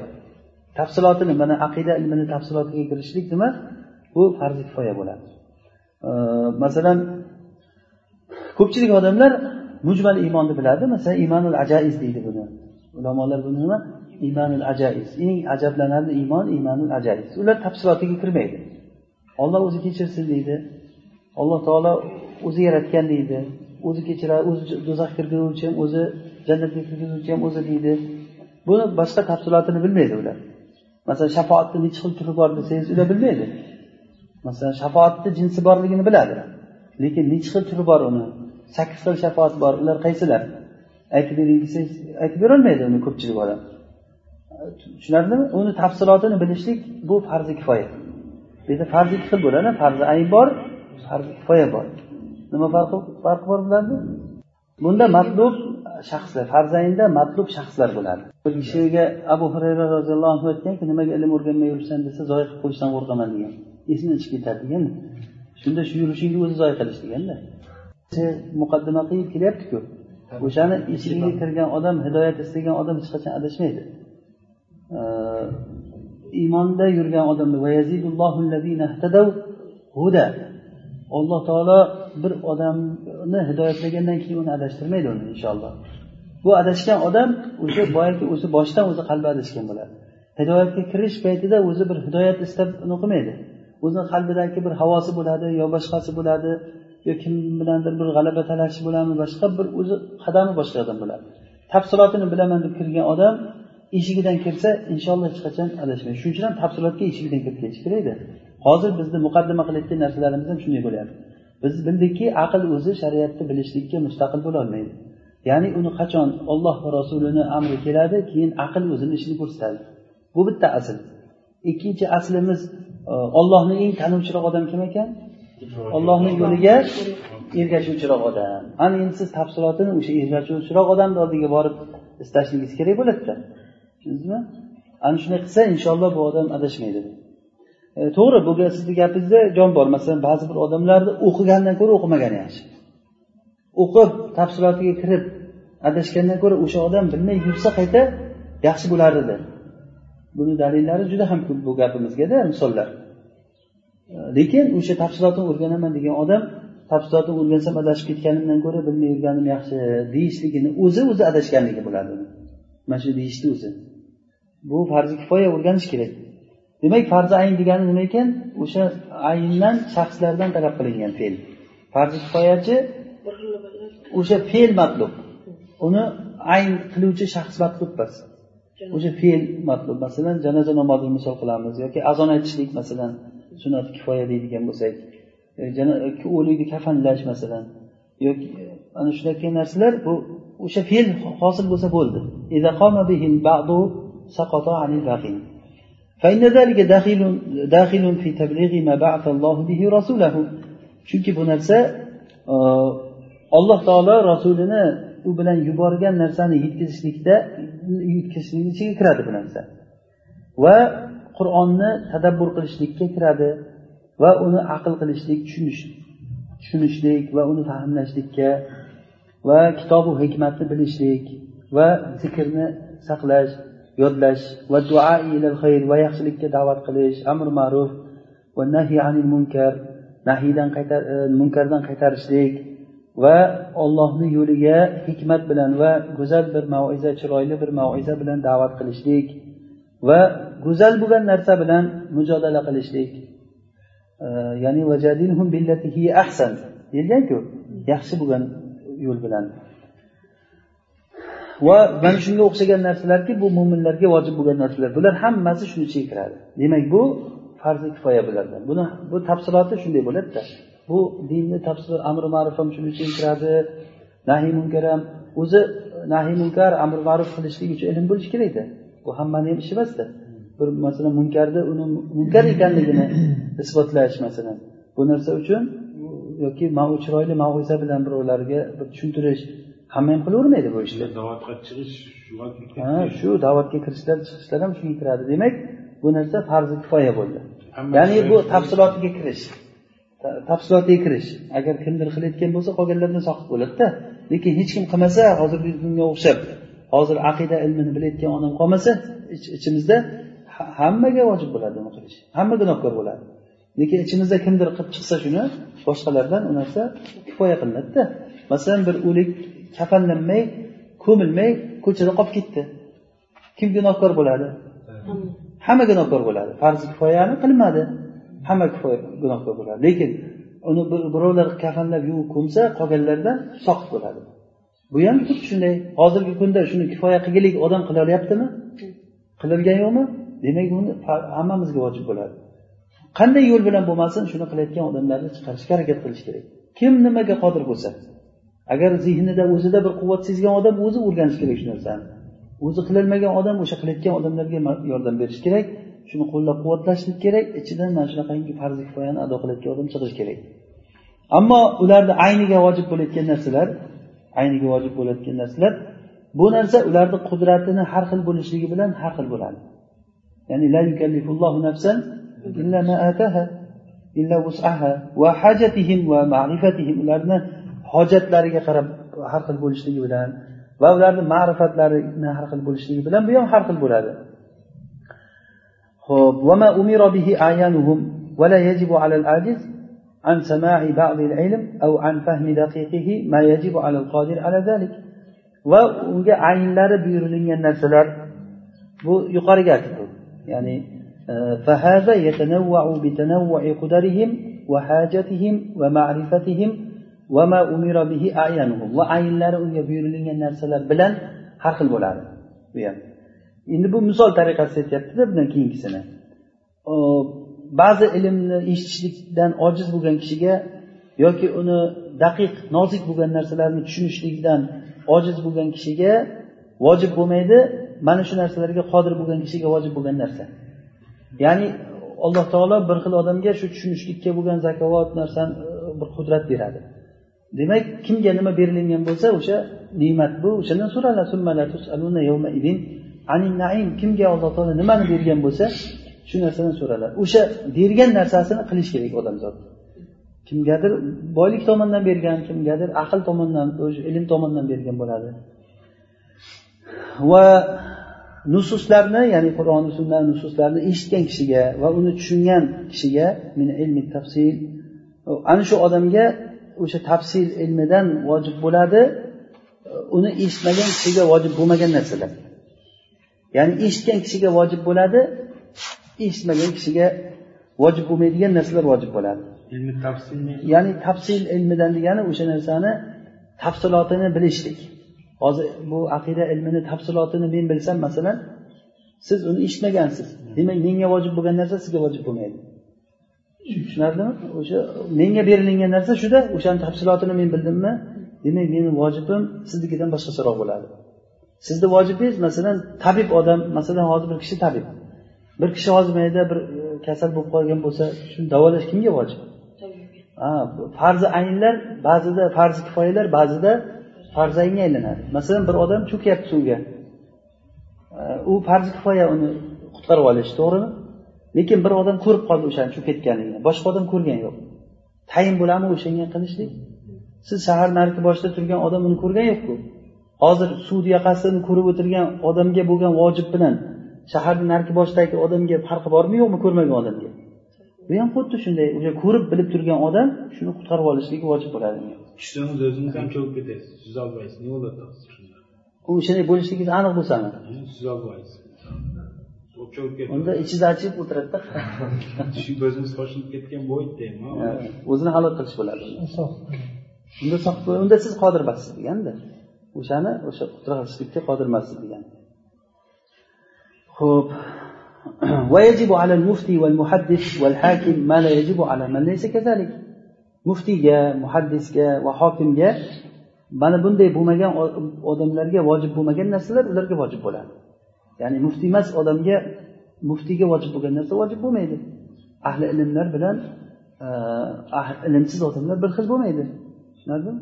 Tafsilotini mana aqida ilmini tafsilotiga kirishlik nima? Bu farzi kifoya bo'ladi. Masalan ko'pchilik odamlar mujmal iymonni biladi masalan iymonul ajaiz deydi buni. Ulamolar buni nima? Iymonul ajaiz. Eng ajablanarli iymon iymonul ajaiz. Ular tafsilotiga kirmaydi. Olloh o'zi kechirsin deydi. Alloh taolo o'zi yaratgan deydi. O'zi kechiradi o'zi do'zaxga kirgizuvchi ham o'zi jannatga kirgizuvchi ham o'zi deydi. Buni boshqa tafsilotini bilmaydi ular. Masalan shafoatni nechi xil turi bor desangiz ular bilmaydi. Masalan shafoatni jinsi borligini biladi lekin nechi xil turi bor uni? Sakkiz xil shafoat bor. Ular qaysilar? Aytib bering aytib berolmaydi uni ko'pchilik odam. Tushunarlimi? Uni tafsilotini bilishlik bu farzi kifoya. Bu yerda farzi ikki xil bo'ladi. Farzi ayn bor farzi kifoya bor. Nima farqi farqi bor bularni bunda matlub shaxslar farzaynda matlub shaxslar bo'ladi. Bir kishiga abu hurayra roziyallohu anhu aytganki nimaga ilm o'rganmay yuribsan desa zoya qilib qo'yishdan qo'rqaman degan. Esini chiqib ketadi degan shunda shu yurishingni o'zi zoya qilish deganda. Muqaddima qilib kelyaptiku. O'shani eshigiga kirgan odam hidoyat istagan odam hech qachon adashmaydi. Iymonda yurgan odamni alloh taolo bir odamni hidoyatlagandan keyin uni adashtirmaydi uni inshaalloh. Bu adashgan odam o'sha boyagi o'zi boshidan o'zi qalbi adashgan bo'ladi. Hidoyatga kirish paytida o'zi bir hidoyat istab uni qilmaydi o'zini qalbidagi bir havosi bo'ladi yo boshqasi bo'ladi yo kim bilandir bir g'alaba talashi bo'ladimi boshqa bir o'zi qadami boshqa odam bo'ladi. Tafsilotini bilaman deb kirgan odam eshigidan kirsa inshaalloh hech qachon adashmaydi. Shuning uchun ham tafsilotga eshigidan kirib ketish kerakda hozir bizni muqaddima qilayotgan narsalarimiz ham shunday bo'lyapti biz bildikki aql o'zi shariatni bilishlikka mustaqil bo'lolmaydi ya'ni uni qachon olloh va rasulini amri keladi keyin aql o'zini ishini ko'rsatadi. Bu bitta asl. Ikkinchi aslimiz e, ollohni eng tanuvchiroq odam kim ekan? Ollohni yo'liga ergashuvchiroq odam. Ana endi siz tafsilotini o'sha ergashuvchiroq odamni oldiga borib istashligingiz kerak bo'ladida. Tushundingizmi? Ana shunday qilsa inshaalloh bu odam adashmaydi. E, to'g'ri bu sizni gapingizda jon bor masalan ba'zi bir odamlarni o'qigandan ko'ra o'qimagani yaxshi. O'qib tafsilotiga kirib adashgandan ko'ra o'sha odam bilmay yursa qayta yaxshi bo'lar edi buni dalillari juda ham ko'p bu gapimizgada misollar. Lekin o'sha tafsilotini o'rganaman degan odam tafsilotni o'rgansam adashib ketganimdan ko'ra bilmay yurganim yaxshi deyishligini o'zi o'zi adashganligi bo'ladi. Mana shu deyishni o'zi. Bu farzi kifoya o'rganish kerak. Demak farzi ayn degani nima ekan? O'sha ayndan shaxslardan talab qilingan fe'l. Farzi kifoyachi o'sha fe'l matlub. Uni ayn qiluvchi shaxs matlub emas o'sha fe'l matlub masalan janoza namozini misol qilamiz yoki azon aytishlik masalan. sunnat kifoya deydigan bo'lsak e, e, o'likni kafanlash masalan yoki e, ana shunday narsalar bu o'sha fe'l hosil bo'lsa bo'ldi. Chunki bu narsa alloh taolo rasulini u bilan yuborgan narsani yetkazishlikda yetkazishlikni ichiga kiradi bu narsa. Va qur'onni tadabbur qilishlikka kiradi va uni aql qilishlik tushunish tushunishlik va uni fahmlashlikka va kitobu hikmatni bilishlik va zikrni saqlash yodlash va duo ilal xayr va yaxshilikka da'vat qilish amr ma'ruf va nahi anil munkar nahiydan qaytar e, munkardan qaytarishlik va ollohni yo'liga hikmat bilan va go'zal bir maiza chiroyli bir maiza bilan da'vat qilishlik. Va go'zal bo'lgan narsa bilan mujodala qilishlik. E, ya'ni ahsan deyilganku. Yaxshi bo'lgan yo'l bilan. Va mana shunga o'xshagan narsalarki bu mo'minlarga vojib bo'lgan narsalar. Bular hammasi shuni ichiga kiradi. Demak bu farzi kifoya bulardan buni bu tafsiloti shunday bo'ladida. Bu dinni tafsir amri ma'ruf ham shuni ichiga kiradi. Nahiy munkar ham o'zi nahiy munkar amri ma'ruf qilishlik uchun ilm bo'lishi kerakda. Bu hammani ham ishi emasda. Bir masalan munkarni uni munkar ekanligini isbotlash masalan. Bu narsa uchun yoki chiroyli ma'uza bilan birovlarga bir tushuntirish hamma ham qilavermaydi bu ishni.
Da'vatga chiqish
ha shu da'vatga kirishlar chiqishlar ham shunga kiradi. Demak bu narsa farzi kifoya bo'ldi. Ya'ni bu tafsilotiga kirish. Tafsilotiga kirish. Agar kimdir qilayotgan bo'lsa qolganlardan soqit bo'ladida lekin hech kim qilmasa hozirgi kunga o'xshab hozir aqida ilmini bilayotgan odam qolmasa ichimizda hammaga vojib bo'ladi uni qilish. Hamma gunohkor bo'ladi. Lekin ichimizda kimdir qilib chiqsa shuni boshqalardan u narsa kifoya qilinadida. Masalan bir o'lik kafanlanmay ko'milmay ko'chada qolib ketdi. Kim gunohkor bo'ladi? Hamma gunohkor bo'ladi. Farzi kifoyani qilmadi. Hamma kifoya gunohkor bo'ladi. Lekin uni birovlar kafanlab yuvib ko'msa qolganlardan soqit bo'ladi. Bu ham xuddi shunday. Hozirgi kunda shuni kifoya qilgilik odam qilolyaptimi qililgan yo'qmi? Demak buni hammamizga vojib bo'ladi. Qanday yo'l bilan bo'lmasin shuni qilayotgan odamlarni chiqarishga harakat qilish kerak. Kim nimaga qodir bo'lsa agar zehnida o'zida bir quvvat sezgan odam o'zi o'rganishi kerak shu narsani. O'zi qilolmagan odam o'sha qilayotgan odamlarga yordam berish kerak shuni qo'llab quvvatlashlik kerak ichidan mana shunaqangi farzi kifoyani ado qilayotgan odam chiqishi kerak. Ammo ularni ayniga vojib bo'layotgan narsalar ayniga vojib bo'layotgan narsalar bu narsa ularni qudratini har xil bo'lishligi bilan har xil bo'ladi. Ya'ni la yukallifullohu nafsan illa ma ataha illa vus'aha va hajatihim va ma'rifatihim. Ularni hojatlariga qarab har xil bo'lishligi bilan va ularni ma'rifatlarini har xil bo'lishligi bilan bu ham har xil bo'ladi. Ho'p وما أمر به أعيانهم ولا يجب على العاجز عن سماع بعض العلم أو عن فهم دقيقه ما يجب على القادر على ذلك va unga ayinlari buyurilgan narsalar bu yuqoriga aytdi ya'ni فهذا يتنوع بتنوع قدرهم وحاجتهم ومعرفتهم وما أمر به أعيانهم وعينlari unga buyurilgan narsalar bilan har xil bo'ladi bu ham endi bu misol tariqasida aytyaptida bundan keyingisini Ba'zi ilmni eshitishlikdan ojiz bo'lgan kishiga yoki uni daqiq nozik bo'lgan narsalarni tushunishlikdan ojiz bo'lgan kishiga vojib bo'lmaydi. Mana shu narsalarga qodir bo'lgan kishiga vojib bo'lgan narsa. Ya'ni alloh taolo bir xil odamga shu tushunishlikka bo'lgan zakovat narsani e, bir qudrat beradi. Demak kimga nima berilingan bo'lsa o'sha ne'mat bu. O'shandan so'raladi kimga alloh taolo nimani bergan bo'lsa shu narsadan so'raladi o'sha bergan narsasini qilish kerak odamzod kimgadir boylik tomonidan bergan kimgadir aql tomonidan o'zi ilm tomonidan bergan bo'ladi. Va nususlarni ya'ni qur'oni sunna nususlarni eshitgan kishiga va uni tushungan kishiga min ilmi tafsil. Ana shu odamga o'sha tafsil ilmidan vojib bo'ladi uni eshitmagan kishiga vojib bo'lmagan narsalar. Ya'ni eshitgan kishiga vojib bo'ladi eshitmagan kishiga vojib bo'lmaydigan narsalar vojib bo'ladi. Ya'ni tafsil ilmidan degani o'sha narsani tafsilotini bilishlik. Hozir bu aqida ilmini tafsilotini men bilsam masalan siz uni eshitmagansiz. Demak menga vojib bo'lgan narsa sizga vojib bo'lmaydi. Tushunarlimi? O'sha menga berilingan narsa shuda o'shani tafsilotini men bildimmi? Demak meni vojibim siznikidan boshqacharoq bo'ladi. Sizni vojibingiz masalan tabib odam masalan hozir bir kishi tabib bir kishi hozir mayda bir e, kasal bo'lib qolgan bo'lsa shuni davolash kimga vojib? Farzi aynlar ba'zida farzi kifoyalar ba'zida farzi aynga aylanadi. Masalan bir odam cho'kyapti suvga. U farzi kifoya uni qutqarib olish to'g'rimi? Lekin bir odam ko'rib qoldi o'shani cho'kib ketganligini boshqa odam ko'rgani yo'q. Tayin bo'ladimi o'shanga qilishlik? Siz shahar narigi boshida turgan odam uni ko'rgani yo'qku. Hozir suvni yoqasini ko'rib o'tirgan odamga bo'lgan vojib bilan shaharni narigi boshidagi odamga farqi bormi yo'qmi ko'rmagan odamga. Bu ham xuddi shunday o'sha ko'rib bilib turgan odam shuni qutqarib olishligi vojib bo'ladi.
Tushsangiz o'zingiz ham cho'kib ketasiz olmaysiz nima bo'ladi
u o'shanday bo'lishligingiz aniq bo'lsami?
Olmaysiz
unda ichida achib o'tiradida.
tushib o'zimiz qo'shilib ketgan bo'ldi
o'zini halok qilish bo'ladi. Unda unda siz qodir emassiz deganda o'shani o'sha qutqarishlikka qodir emassiz degan ho'p ويجب على المفتي والمحدث والحاكم ما لا يجب على من ليس كذلك muftiyga muhaddisga va hokimga mana bunday bo'lmagan odamlarga vojib bo'lmagan narsalar ularga vojib bo'ladi ya'ni muftiy emas odamga muftiyga vojib bo'lgan narsa vojib bo'lmaydi ahli ilmlar bilan ilmsiz odamlar bir xil bo'lmaydi tushunarlimi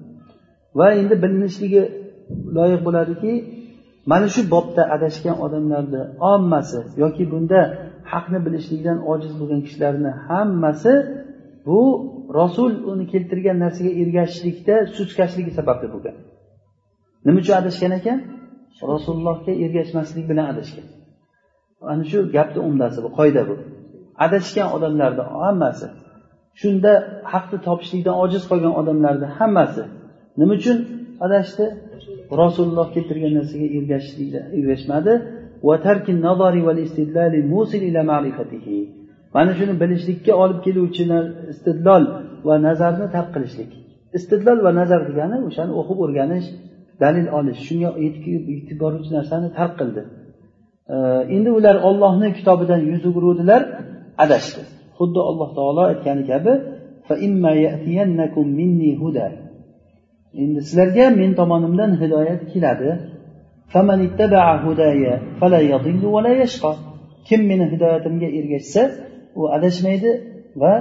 va endi bilinishligi loyiq bo'ladiki mana shu bobda adashgan odamlarni ommasi yoki bunda haqni bilishlikdan ojiz bo'lgan kishilarni hammasi bu rasul uni keltirgan narsaga ergashishlikda sustkashligi sababli bo'lgan. Nima uchun adashgan ekan? Rasulullohga ergashmaslik bilan adashgan. Ana shu gapni umdasi bu qoida bu. Adashgan odamlarni hammasi shunda haqni topishlikdan ojiz qolgan odamlarni hammasi nima uchun adashdi? Rasululloh keltirgan narsaga ergashmadi. Mana shuni bilishlikka olib keluvchi istidlol va nazarni tark qilishlik. Istidlol va nazar degani o'shani o'qib o'rganish dalil olish. Shunga yetib boruvchi narsani tark qildi. Endi ular ollohni kitobidan yuz o'giruvdilar adashdi. Xuddi alloh taolo aytgani kabi endi sizlarga men tomonimdan hidoyat keladi. Kim meni hidoyatimga ergashsa u adashmaydi va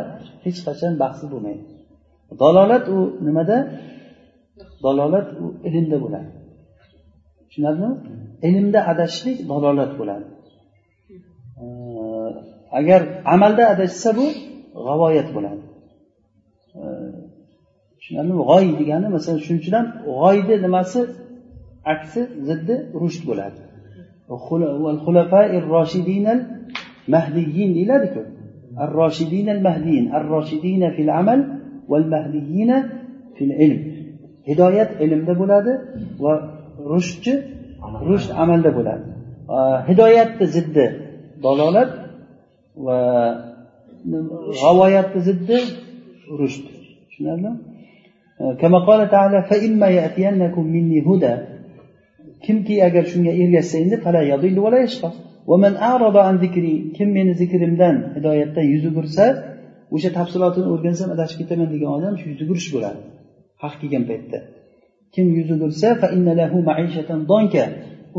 hech qachon baxtsiz bo'lmaydi. Dalolat u nimada? Dalolat u ilmda bo'ladi. Tushunarlimi? Ilmda adashishlik dalolat bo'ladi. Agar amalda adashsa bu g'avoyat bo'ladi. Tushunarlimi? G'oy degani masalan shuning uchun ham g'oyni nimasi? Aksi ziddi rushd bo'ladi. Mahdiyyin deyiladiku ar roshidin al mahdiyin. Ar roshidina fil amal val mahdiyina fil ilm. Hidoyat ilmda bo'ladi va rushdchi? Rushd amalda bo'ladi. Hidoyatni ziddi dalolat va g'avoyatni ziddi rushd. Tushunarlimi? كما قال تعالى فإما يأتينكم مني هدى kimki agar shunga ergashsa endi kim meni zikrimdan hidoyatdan yuz o'girsa o'sha tafsilotini o'rgansam adashib ketaman degan odam shu yuz o'girish bo'ladi haq kelgan paytda kim yuz o'girsa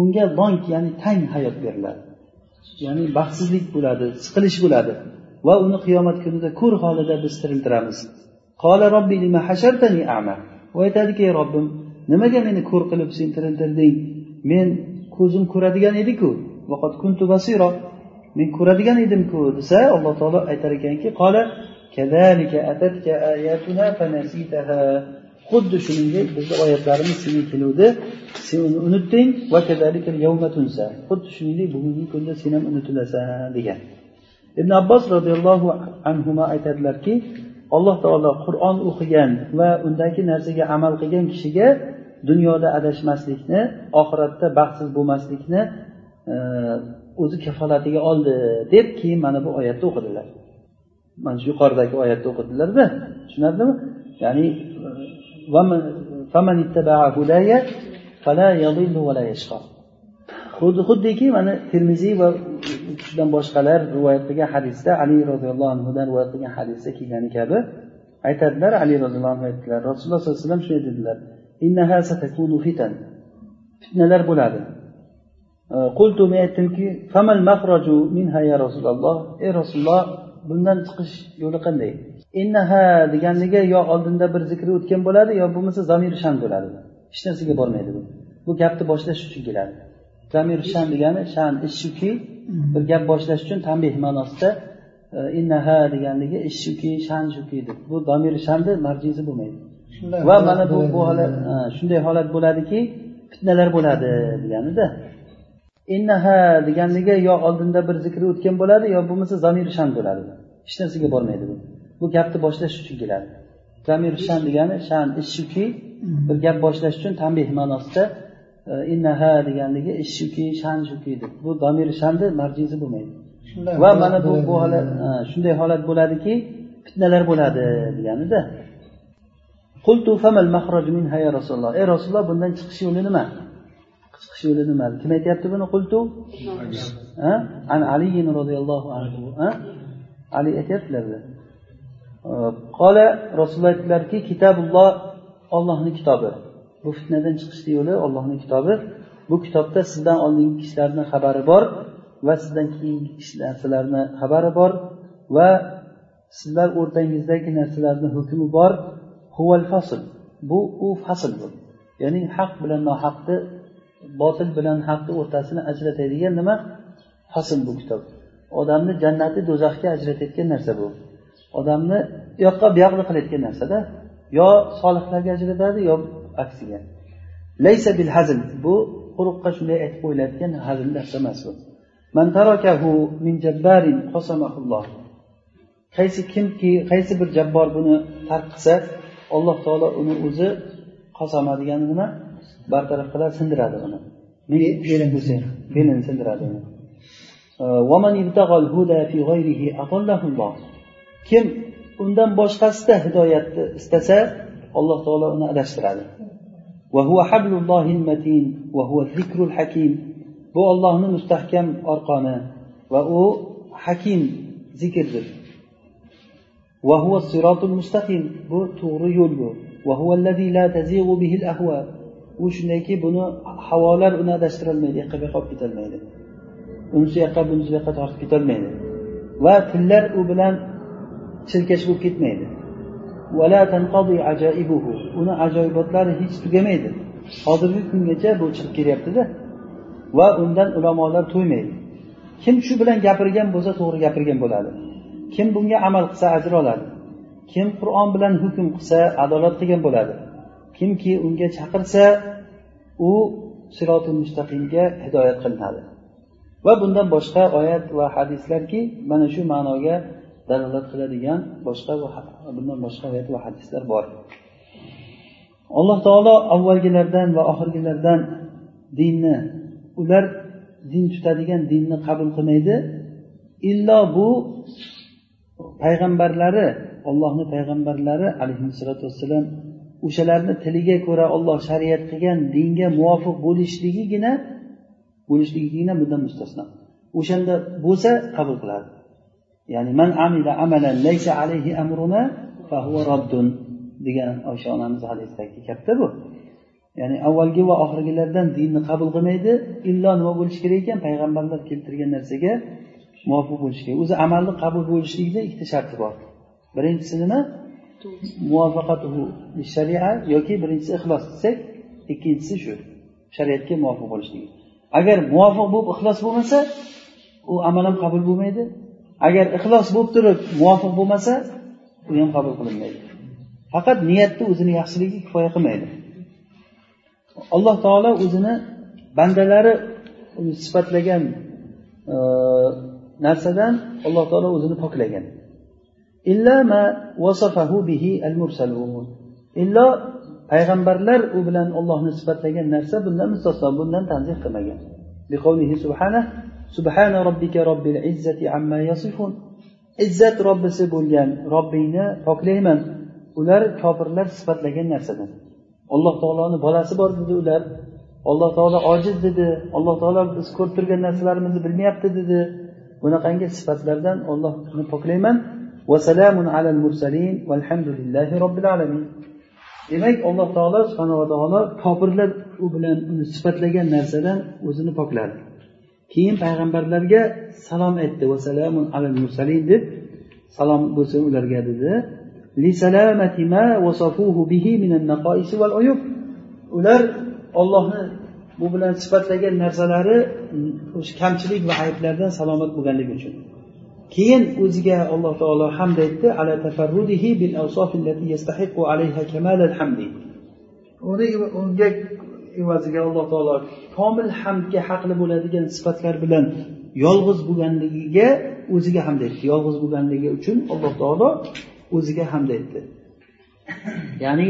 unga donk ya'ni tang hayot beriladi ya'ni baxtsizlik bo'ladi siqilish bo'ladi va uni qiyomat kunida ko'r holida biz tiriltiramiz Qola robbi lima hashartani ama? U aytadiki ey robbim nimaga meni ko'r qilib sen tiriltirding men ko'zim ko'radigan ediku. Kuntu basiro men ko'radigan edimku desa alloh taolo aytar ekanki qola xuddi shuningdek bizni oyatlarimiz senga keluvdi. Sen uni unutding. Xuddi shuningdek bugungi kunda sen ham unutilasan degan. Ibn abbos roziyallohu anhu aytadilarki alloh taolo qur'on o'qigan va undagi narsaga amal qilgan kishiga dunyoda adashmaslikni oxiratda baxtsiz bo'lmaslikni e, o'zi kafolatiga oldi deb keyin mana bu oyatni o'qidilar. Mana shu yuqoridagi oyatni o'qidilarda tushunarlimi? Ya'ni xuddiki mana termiziy va u kishidan boshqalar rivoyat qilgan hadisda ali roziyallohu anhudan rivoyat qilgan hadisda kelgani kabi aytadilar. Ali roziyallohu anhu aytdilar rasululloh sollallohu alayhi vasallam shunday dedilar. Fitan. Fitnalar bo'ladi. Qultu men aytdimki famal mahroju minha ya rasululloh. Ey rasululloh bundan chiqish yo'li qanday? Innaha deganligi yo oldinda bir zikri o'tgan bo'ladi yo bo'lmasa zamir shan bo'ladi. Hech narsaga bormaydi bu. Bu gapni boshlash uchun keladi. Zamir shan degani shan shuki bir gap boshlash uchun tanbeh ma'nosida innaha deganligi ish shuki shan shuki deb. Bu zamir shanni marjizi bo'lmaydi. Va mana bu bu holat shunday holat bo'ladiki fitnalar bo'ladi deganida. Innaha deganligi yo oldinda bir zikri o'tgan bo'ladi yo bo'lmasa zamir shan bo'ladi. Hech narsaga bormaydi bu. Bu gapni boshlash uchun keladi. Zamir shan degani shan ish shuki bir gap boshlash uchun tanbeh ma'nosida innaha deganligi shuki shan shuki deb. Bu zamir shanni marjizi bo'lmaydi. Va mana bu bu holat shunday holat bo'ladiki fitnalar bo'ladi deganida. Qultu famal mahraj minha ya rasululloh. Ey rasululloh bundan chiqish yo'li nima? Chiqish yo'li nima? Kim aytyapti buni qultu? An ali roziyallohu anhu. Ali aytyaptilar. Qola rasululloh aytdilarki kitobulloh ollohni kitobi bu fitnadan chiqishni yo'li ollohni kitobi. Bu kitobda sizdan oldingi kishilarni xabari bor va sizdan keyingi narsalarni xabari bor va sizlar o'rtangizdagi narsalarni hukmi bor. Huval fasl. Bu u fasl bu. Ya'ni haq bilan nohaqni botil bilan haqni o'rtasini ajratadigan nima? Fasl bu kitob. Odamni jannati do'zaxga ajratayotgan narsa bu. Odamni u yoqqa bu yoqni qilayotgan narsada yo solihlarga ajratadi yo aksiga. Laysa bil hazl. Bu quruqqa shunday aytib qo'yiladigan hazil narsa emas bu. Man tarakahu min jabbarin qasamahulloh qaysi kimki qaysi bir jabbor buni tark qilsa alloh taolo uni o'zi qosama degani nima bartaraf qiladi sindiradi uni. Belini sindiradi uni. Kim undan boshqasida hidoyatni istasa alloh taolo uni adashtiradi. Bu ollohni mustahkam orqoni va u hakim zikrdir. Mustaqim bu to'g'ri yo'l bu. U shundayki buni havolar uni adashtirolmaydi yoqqa bu yoqqa olib ketolmaydi unisi yoqqa bunisi yoqqa tortib ketolmaydi va tillar u bilan chirkash bo'lib ketmaydi. Uni ajoyibotlari hech tugamaydi. Hozirgi kungacha bu chiqib kelyaptida va undan ulamolar to'ymaydi. Kim shu bilan gapirgan bo'lsa to'g'ri gapirgan bo'ladi. Kim bunga amal qilsa ajr oladi. Kim qur'on bilan hukm qilsa adolat qilgan bo'ladi. Kimki unga chaqirsa u siroti mustaqimga hidoyat qilinadi. Va bundan boshqa oyat va hadislarki mana shu ma'noga dalolat qiladigan boshqa bundan boshqa oyat va hadislar bor. Alloh taolo avvalgilardan va oxirgilardan dinni ular din tutadigan dinni qabul qilmaydi. Illo bu payg'ambarlari ollohni payg'ambarlari alayhissalotu vassalam o'shalarni tiliga ko'ra olloh shariat qilgan dinga muvofiq bo'lishligigina bo'lishligigina bundan mustasno. O'shanda bo'lsa qabul qiladi. Ya'ni man amila amalan laysa alayhi amruna fahuva raddun degan oysha onamiz hadisidagi katta bu. Ya'ni avvalgi va oxirgilardan dinni qabul qilmaydi illo nima bo'lishi kerak ekan? Payg'ambarlar keltirgan narsaga muvofiq bo'lishi kerak. O'zi amalni qabul bo'lishlikda ikkita sharti bor. Birinchisi nima? Muvafaqatuhu sharia yoki birinchisi ixlos desak ikkinchisi shu shariatga muvofiq bo'lishligi agar muvofiq bo'lib ixlos bo'lmasa u amal ham qabul bo'lmaydi. Agar ixlos bo'lib turib muvofiq bo'lmasa u ham qabul qilinmaydi. Faqat niyatni o'zini yaxshiligi kifoya qilmaydi. Alloh taolo o'zini bandalari sifatlagan e, narsadan alloh taolo o'zini poklagan. Illo payg'ambarlar u bilan ollohni sifatlagan narsa bundan mustasno bundan tanzih qilmagan. Subhana robbika robbil izzati amma yasifun. Izzat robbisi bo'lgan robbingni poklayman. Ular kofirlar sifatlagan narsadan alloh taoloni bolasi bor dedi ular. Alloh taolo ojiz dedi. Alloh taolo biz ko'rib turgan narsalarimizni bilmayapti dedi. Bunaqangi sifatlardan ollohni poklayman. Vasalamun alal mursalin. Valhamdulillahi robbil alamin. Demak alloh taolo subhanava taolo kofirlar u bilan uni sifatlagan narsadan o'zini pokladi. Keyin payg'ambarlarga salom aytdi. Vasalamun alal mursalin deb salom bo'lsin ularga dedi. Ular ollohni bu bilan sifatlagan narsalari o'sha kamchilik va ayblardan salomat bo'lganligi uchun. Keyin o'ziga alloh taolo hamd aytdi. Ala tafarrudihi bil allati yastahiqu alayha kamal al hamdi uni unga evaziga alloh taolo komil hamdga haqli bo'ladigan sifatlar bilan yolg'iz bo'lganligiga o'ziga hamd aytdi. Yolg'iz bo'lganligi uchun alloh taolo o'ziga hamd aytdi. Ya'ni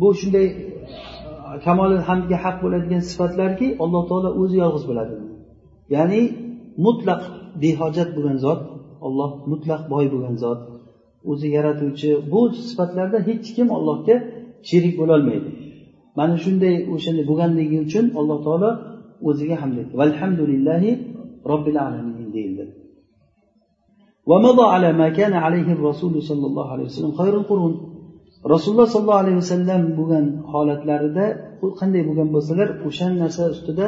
bu shunday e, kamoli hamdga haq bo'ladigan sifatlarki alloh taolo o'zi yolg'iz bo'ladi. Ya'ni mutlaq behojat bo'lgan zot olloh mutlaq boy bo'lgan zot o'zi yaratuvchi bu sifatlarda hech kim allohga sherik bo'lolmaydi. mana shunday o'shanday bo'lganligi uchun alloh taolo o'ziga hamd aytdi valhamdulillahi robbil alamin deyildi ومضى على ما كان عليه الرسول صلى الله عليه وسلم خير القرون rasululloh sollallohu alayhi vasallam bo'lgan holatlarida qanday bo'lgan bo'lsalar o'sha narsa ustida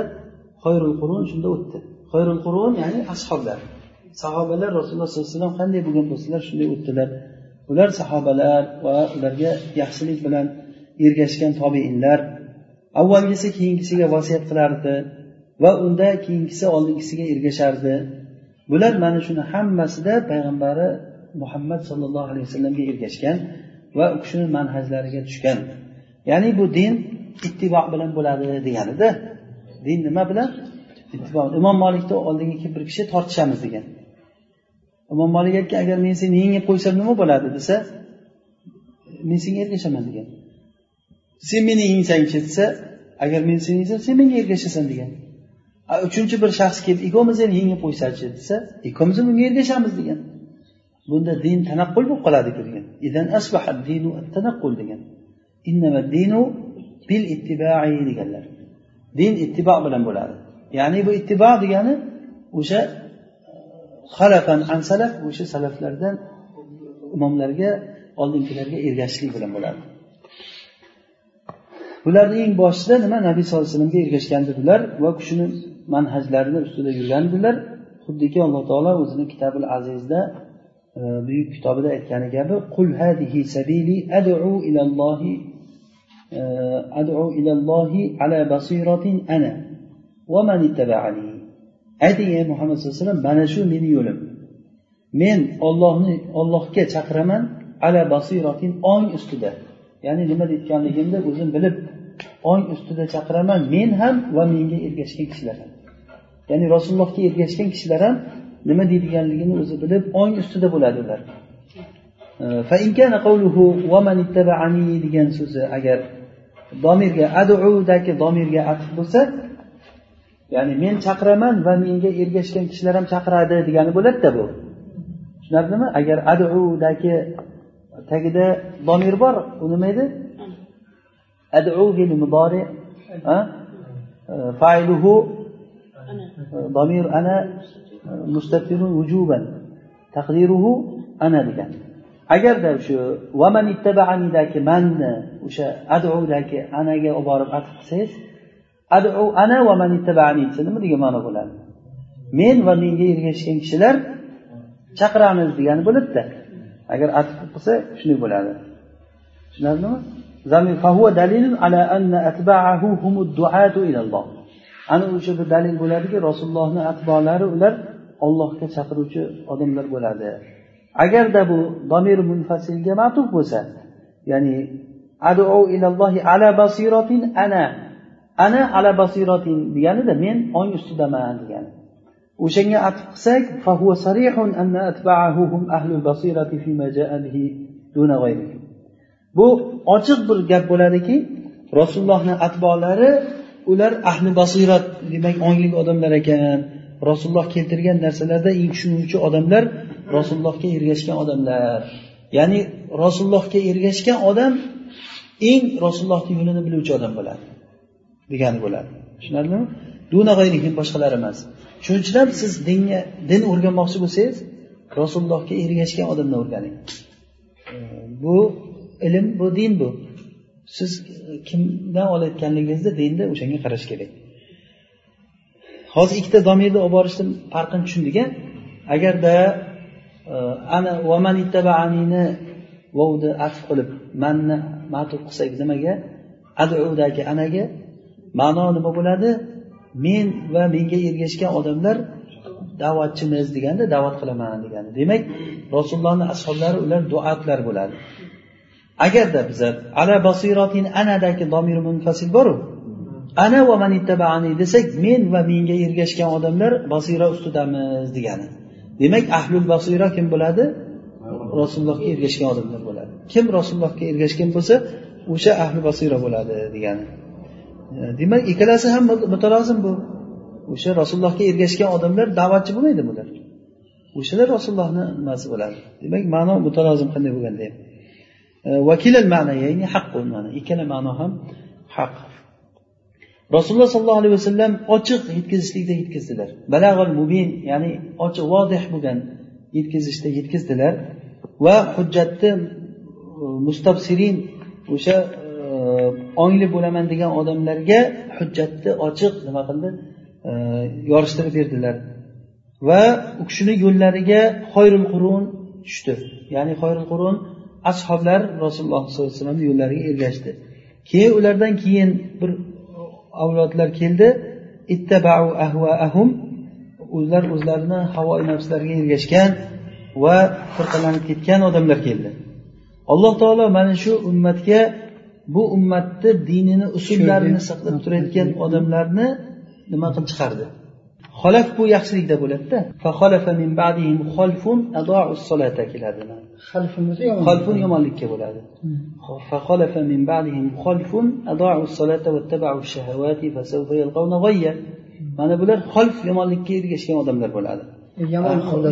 xoyrul qurun shunda o'tdi xoyrul qurun ya'ni ashoblar sahobalar rasululloh sollallohu alayhi vasallam qanday bo'lgan bo'lsalar shunday o'tdilar ular sahobalar va ularga yaxshilik bilan ergashgan tobeinlar avvalgisi keyingisiga vasiyat qilardi va unda keyingisi oldingisiga ergashardi. Bular mana shuni hammasida payg'ambari muhammad sollallohu alayhi vasallamga ergashgan va u kishini manhajlariga tushgan. Ya'ni bu din ittibo bilan bo'ladi deganida din nima bilan? Ittibo. Imom molikni oldiga kelib bir kishi tortishamiz degan. Imom molik aytgan agar men seni yengib qo'ysam nima bo'ladi? desa men senga ergashaman degan. Sen meni yengsang ketsa agar men seni yengsam sen menga ergashasan degan. Uchinchi bir shaxs kelib ikkovimizni yengib qo'ysachi desa ikkovimiz bunga ergashamiz degan. Bunda din tanaqqul bo'lib qoladiku degan. Idan asbaha dinu tanaqqul degan. Dinu bil ittibai deganlar. Din ittibo bilan bo'ladi. Ya'ni bu ittibo degani o'sha e, xalafan an salaf o'sha salaflardan imomlarga oldingilarga ergashishlik bilan bo'ladi. Bularni eng boshida nima? Nabiy sallallohu alayhi vasallamga ergashgandilar va kishini manhajlarini ustida yurgandilar. Xuddiki alloh taolo o'zini kitabil azizda e, buyuk kitobida aytgani kabi qul hadihi sabili ad'u ilallohi e, ad'u ilallohi ala basiratin ana va man ittaba'ani. Ayting ey muhammad sallallohu alayhi vasallam mana shu meni yo'lim. Men ollohni ollohga chaqiraman ala basiratin ong ustida. Ya'ni nima deyotganligimni o'zim bilib ong ustida chaqiraman. Men ham va menga ergashgan kishilar ham. Ya'ni rasulullohga ergashgan kishilar ham nima deydiganligini o'zi bilib ong ustida bo'ladi ular degan so'zi agar domirga adudagi domirga atf bo'lsa ya'ni men chaqiraman va menga ergashgan kishilar ham chaqiradi degani bo'ladida bu. Tushunarlimi? Agar adudagi tagida domir bor u nima edi? Adu fe'li mudori e, failuhu domir ana mustatirun vujuban taqdiruhu ana degan. Agarda shu vaman ittabaanidagi manni o'sha adudagi anaga olib borib atf qilsangiz adu ana va man ittabaani desa nima degan ma'no bo'ladi? Men va menga ergashgan kishilar chaqiramiz degani bo'libdi. Agar atf qilsa shunday bo'ladi. Tushunarlimi? Ana o'sha bir dalil bo'ladiki rasulullohni atbolari ular ollohga chaqiruvchi odamlar bo'ladi. Agarda bu domir munfasilga matuf bo'lsa ya'ni adu ilallohi ala basiratin ana ana ala basiratin deganida men ong ustidaman degani o'shanga atf qilsak bu ochiq bir gap bo'ladiki rasulullohni atbolari ular ahli basirat demak ongli odamlar ekan. Rasululloh keltirgan narsalarda eng tushunuvchi odamlar rasulullohga ergashgan odamlar. Ya'ni rasulullohga ergashgan odam eng rasulullohni yo'lini biluvchi odam bo'ladi degani bo'ladi. Tushunarlimi? Duna boshqalar emas. Shuning uchun ham siz dinga din o'rganmoqchi bo'lsangiz rasulullohga ergashgan odamdan o'rganing. Bu ilm bu din bu. Siz e, kimdan olayotganligingizni dinda o'shanga qarash kerak. Hozir ikkita domirni olib borishni farqini tushundik a agarda e, ana vaman ittabaanini vovni atf qilib manni matuf qilsak nimaga? Adudagi anaga ma'no nima bo'ladi? Men va menga ergashgan odamlar da'vatchimiz deganda da'vat qilaman degani. Demak rasulullohni ashoblari ular duatlar bo'ladi. Agarda bizlar ala basiratin anadagi domir munfasil boru. Ana va man ittabaani desak men va menga ergashgan odamlar basira ustidamiz degani. Demak ahlul basira kim bo'ladi? Rasulullohga ergashgan odamlar bo'ladi. Kim rasulullohga ergashgan bo'lsa o'sha ahli basira bo'ladi degani. E, demak ikkalasi ham mutalozim bu. O'sha rasulullohga ergashgan odamlar da'vatchi bo'lmaydi bular. O'shalar rasulullohni nimasi bo'ladi demak ma'no mutalozim qanday bo'lganda? Ham vakilal ma'na ya'ni haq ma'no ikkala ma'no ham haq. Rasululloh sollallohu alayhi vasallam ochiq yetkazishlikda yetkazdilar. Balag'ul mubin ya'ni ochiq vodih bo'lgan yetkazishda yetkazdilar. Va hujjatni e, mustabsirin o'sha ongli bo'laman degan odamlarga hujjatni ochiq nima qildi? Yorishtirib berdilar. Va u kishini yo'llariga xoyrul qurun tushdi. Ya'ni xoyrul qurun ashoblar rasululloh sollallohu alayhi vasallamni yo'llariga ergashdi. Keyin ulardan keyin bir avlodlar keldi. Ittabau ahvaahum ular o'zlarini havo nafslariga ergashgan va firqalanib ketgan odamlar keldi. Alloh taolo mana shu ummatga bu ummatni dinini usullarini saqlab turayotgan odamlarni nima qilib chiqardi? Xolaf bu yaxshilikda bo'ladida keladi. Xolfun yomonlikka bo'ladi. Mana bular xolf yomonlikka ergashgan odamlar bo'ladi.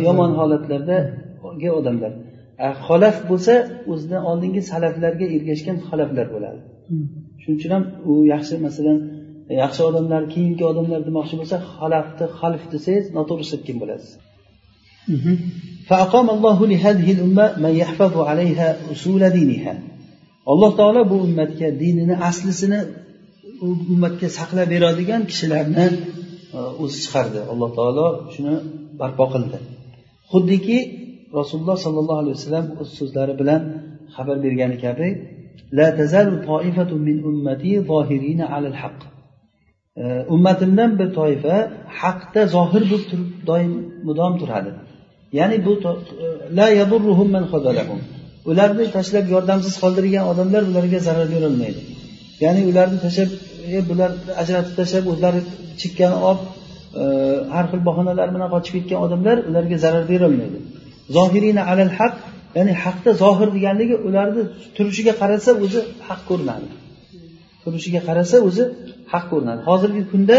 Yomon holatlardagi odamlar xolaf bo'lsa o'zini oldingi salaflarga ergashgan xolaflar bo'ladi. Shuning uchun ham u yaxshi masalan yaxshi odamlar keyingi odamlar demoqchi bo'lsa xalafni xalf desangiz noto'g'ri ishlatgan bo'lasiz. Alloh taolo bu ummatga dinini aslisini u ummatga saqlab beradigan kishilarni e, o'zi chiqardi. Alloh taolo shuni barpo qildi. Xuddiki rasululloh sollallohu alayhi vasallam o'z so'zlari bilan xabar bergani kabi la tazalu min ummati zohirina alal haq. Ummatimdan bir toifa haqda zohir bo'lib turib doim mudom turadi. Ya'ni bu e, la yadurruhum man ularni tashlab yordamsiz qoldirgan odamlar ularga zarar berolmaydi ya'ni ularni tashlab e, bular ajratib tashlab o'zlari chekkani olib e, har xil bahonalar bilan qochib ketgan odamlar ularga zarar berolmaydi zohirina alal haq ya'ni haqda zohir deganligi ularni turishiga qarasa o'zi haq ko'rinadi. Turishiga qarasa o'zi haq ko'rinadi. Hozirgi kunda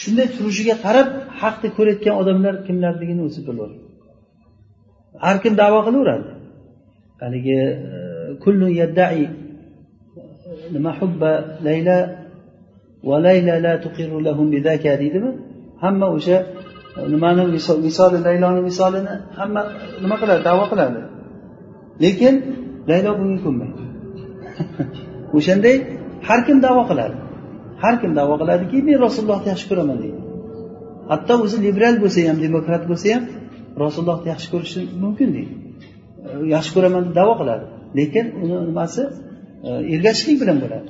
shunday turishiga qarab haqni ko'rayotgan odamlar kimlarligini o'zi bilur. Har kim davo qilaveradi. Haligi e, kullu yaddai nima hubba layla va layla la tuqiru lahum bidaka deydimi? Hamma o'sha nimani misoli layloni misolini hamma nima qiladi davo qiladi. Lekin laylo bunga ko'nmaydi o'shanday har kim davo qiladi. Har kim davo qiladiki men rasulullohni yaxshi ko'raman deydi. Hatto o'zi liberal bo'lsa ham demokrat bo'lsa ham rasulullohni yaxshi ko'rishi mumkin deydi. Yaxshi ko'raman deb davo qiladi. Lekin uni nimasi e, ergashishlik bilan bo'ladi.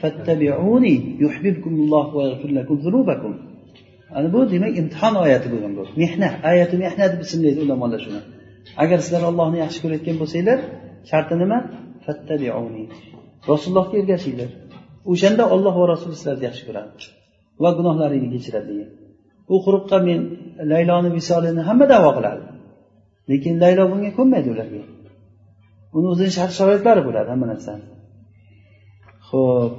Fattabi'uni yuhibbukumulloh va yaghfir lakum zunubakum ana bu demak imtihon oyati bo'lgan bu. Mehnat ayati mehnat deb ismlaydi ulamolar shuni. Agar sizlar ollohni yaxshi ko'rayotgan bo'lsanglar sharti nima? Fattabiuni. Rasulullohga ergashinglar. O'shanda olloh va rasuli sizlarni yaxshi ko'radi va gunohlaringni kechiradi. Degan u quruqqa men layloni visolini hamma davo qiladi. Lekin laylo bunga ko'nmaydi ularga. Uni o'zini shart sharoitlari bo'ladi hamma narsani. Ho'p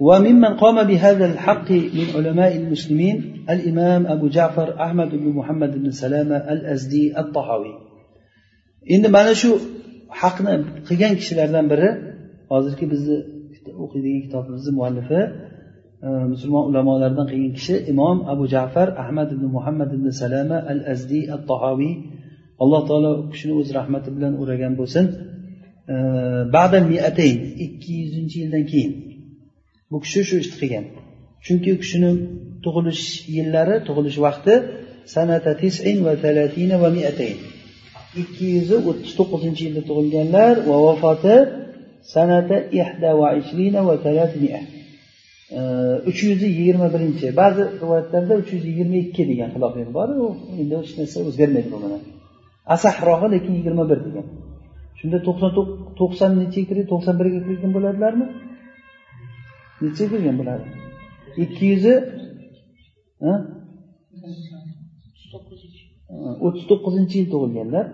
وممن قام بهذا الحق من علماء المسلمين الإمام أبو جعفر أحمد بن محمد بن سلامة الأزدي الطحاوي endi mana shu haqni qilgan kishilardan biri hozirgi bizni o'qiydigan kitobimizni muallifi e, musulmon ulamolaridan qilgan kishi imom abu jafar ahmad ibn muhammad ibn salama al azdi at tahoviy alloh taolo u kishini o'z rahmati bilan o'ragan bo'lsin ba'dal miatayn ikki yuzinchi yildan keyin Bu kishi shu ishni qilgan. Chunki u kishini tug'ilish yillari tug'ilish vaqti sanata tisin va talatina va miatayn. Ikki yuz o'ttiz to'qqizinchi yilda tug'ilganlar va vafoti sanata ihda va ishrina va talatmia uch yuz yigirma birinchi. Ba'zi rivoyatlarda uch yuz yigirma ikki degan xilofiyat bor u endi hech narsa o'zgarmaydi bu bilan asahroqi lekin yigirma bir degan. Shunda to'qson to'qson nechiga kirib to'qson birga kirgan bo'ladilarmi? Nechiga kirgan bo'ladi. Ikki yuzi o'ttiz to'qqizinchi yil tug'ilganlar.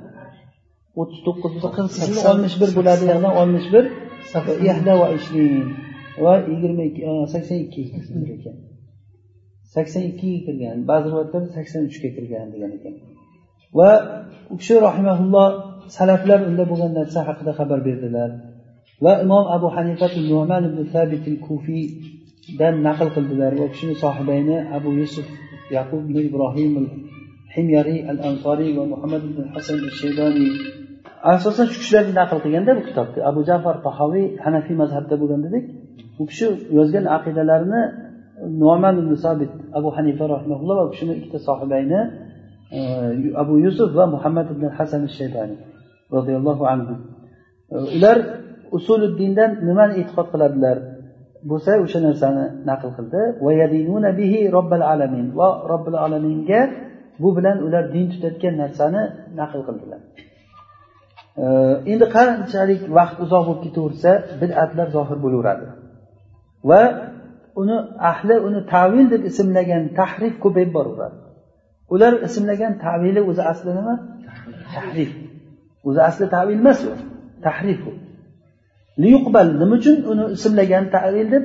O'ttiz to'qqiz bo'lsa qirq sakkiz oltmish bir bo'ladi yana oltmish bir va va yigirma ikki e, sakson ikkiga kirgan ekan. Sakson ikkiga kirgan ba'zi rivoyatlarda sakson uchga kirgan degan ekan. Va u kishi rahimaulloh salaflar unda bo'lgan narsa haqida xabar berdilar. Va imom abu hanifa numan ibn sabit kufiydan naql qildilar. Va kishini sohibayni abu yusuf yaqub ibn ibrohim himyariy al ansoriy va muhammad ibn hasan shaydoniy asosan shu kishilarni naql qilganda bu kitobni abu jafar tahoviy hanafiy mazhabda bo'lgan dedik. U kishi yozgan aqidalarini numan ibn sabit abu hanifa rahimaulloh va u kishini ikkita sohibayni e, abu yusuf va muhammad ibn hasan shaybani roziyallohu anhu. E, ular usuluddindan nimani e'tiqod qiladilar? Bo'lsa o'sha narsani naql qildi. Robbil alamin. Va robbil alaminga bu bilan ular din tutayotgan narsani naql qildilar. Endi qanchalik vaqt uzoq bo'lib ketaversa bid'atlar zohir bo'laveradi. Va uni ahli uni tavil deb ismlagan tahrif ko'payib boraveradi. Ular ismlagan tavili o'zi asli nima? Tahrif. O'zi asli tavil emas u. Tahrif u. liyuqbal nima uchun uni ismlagan tavil deb?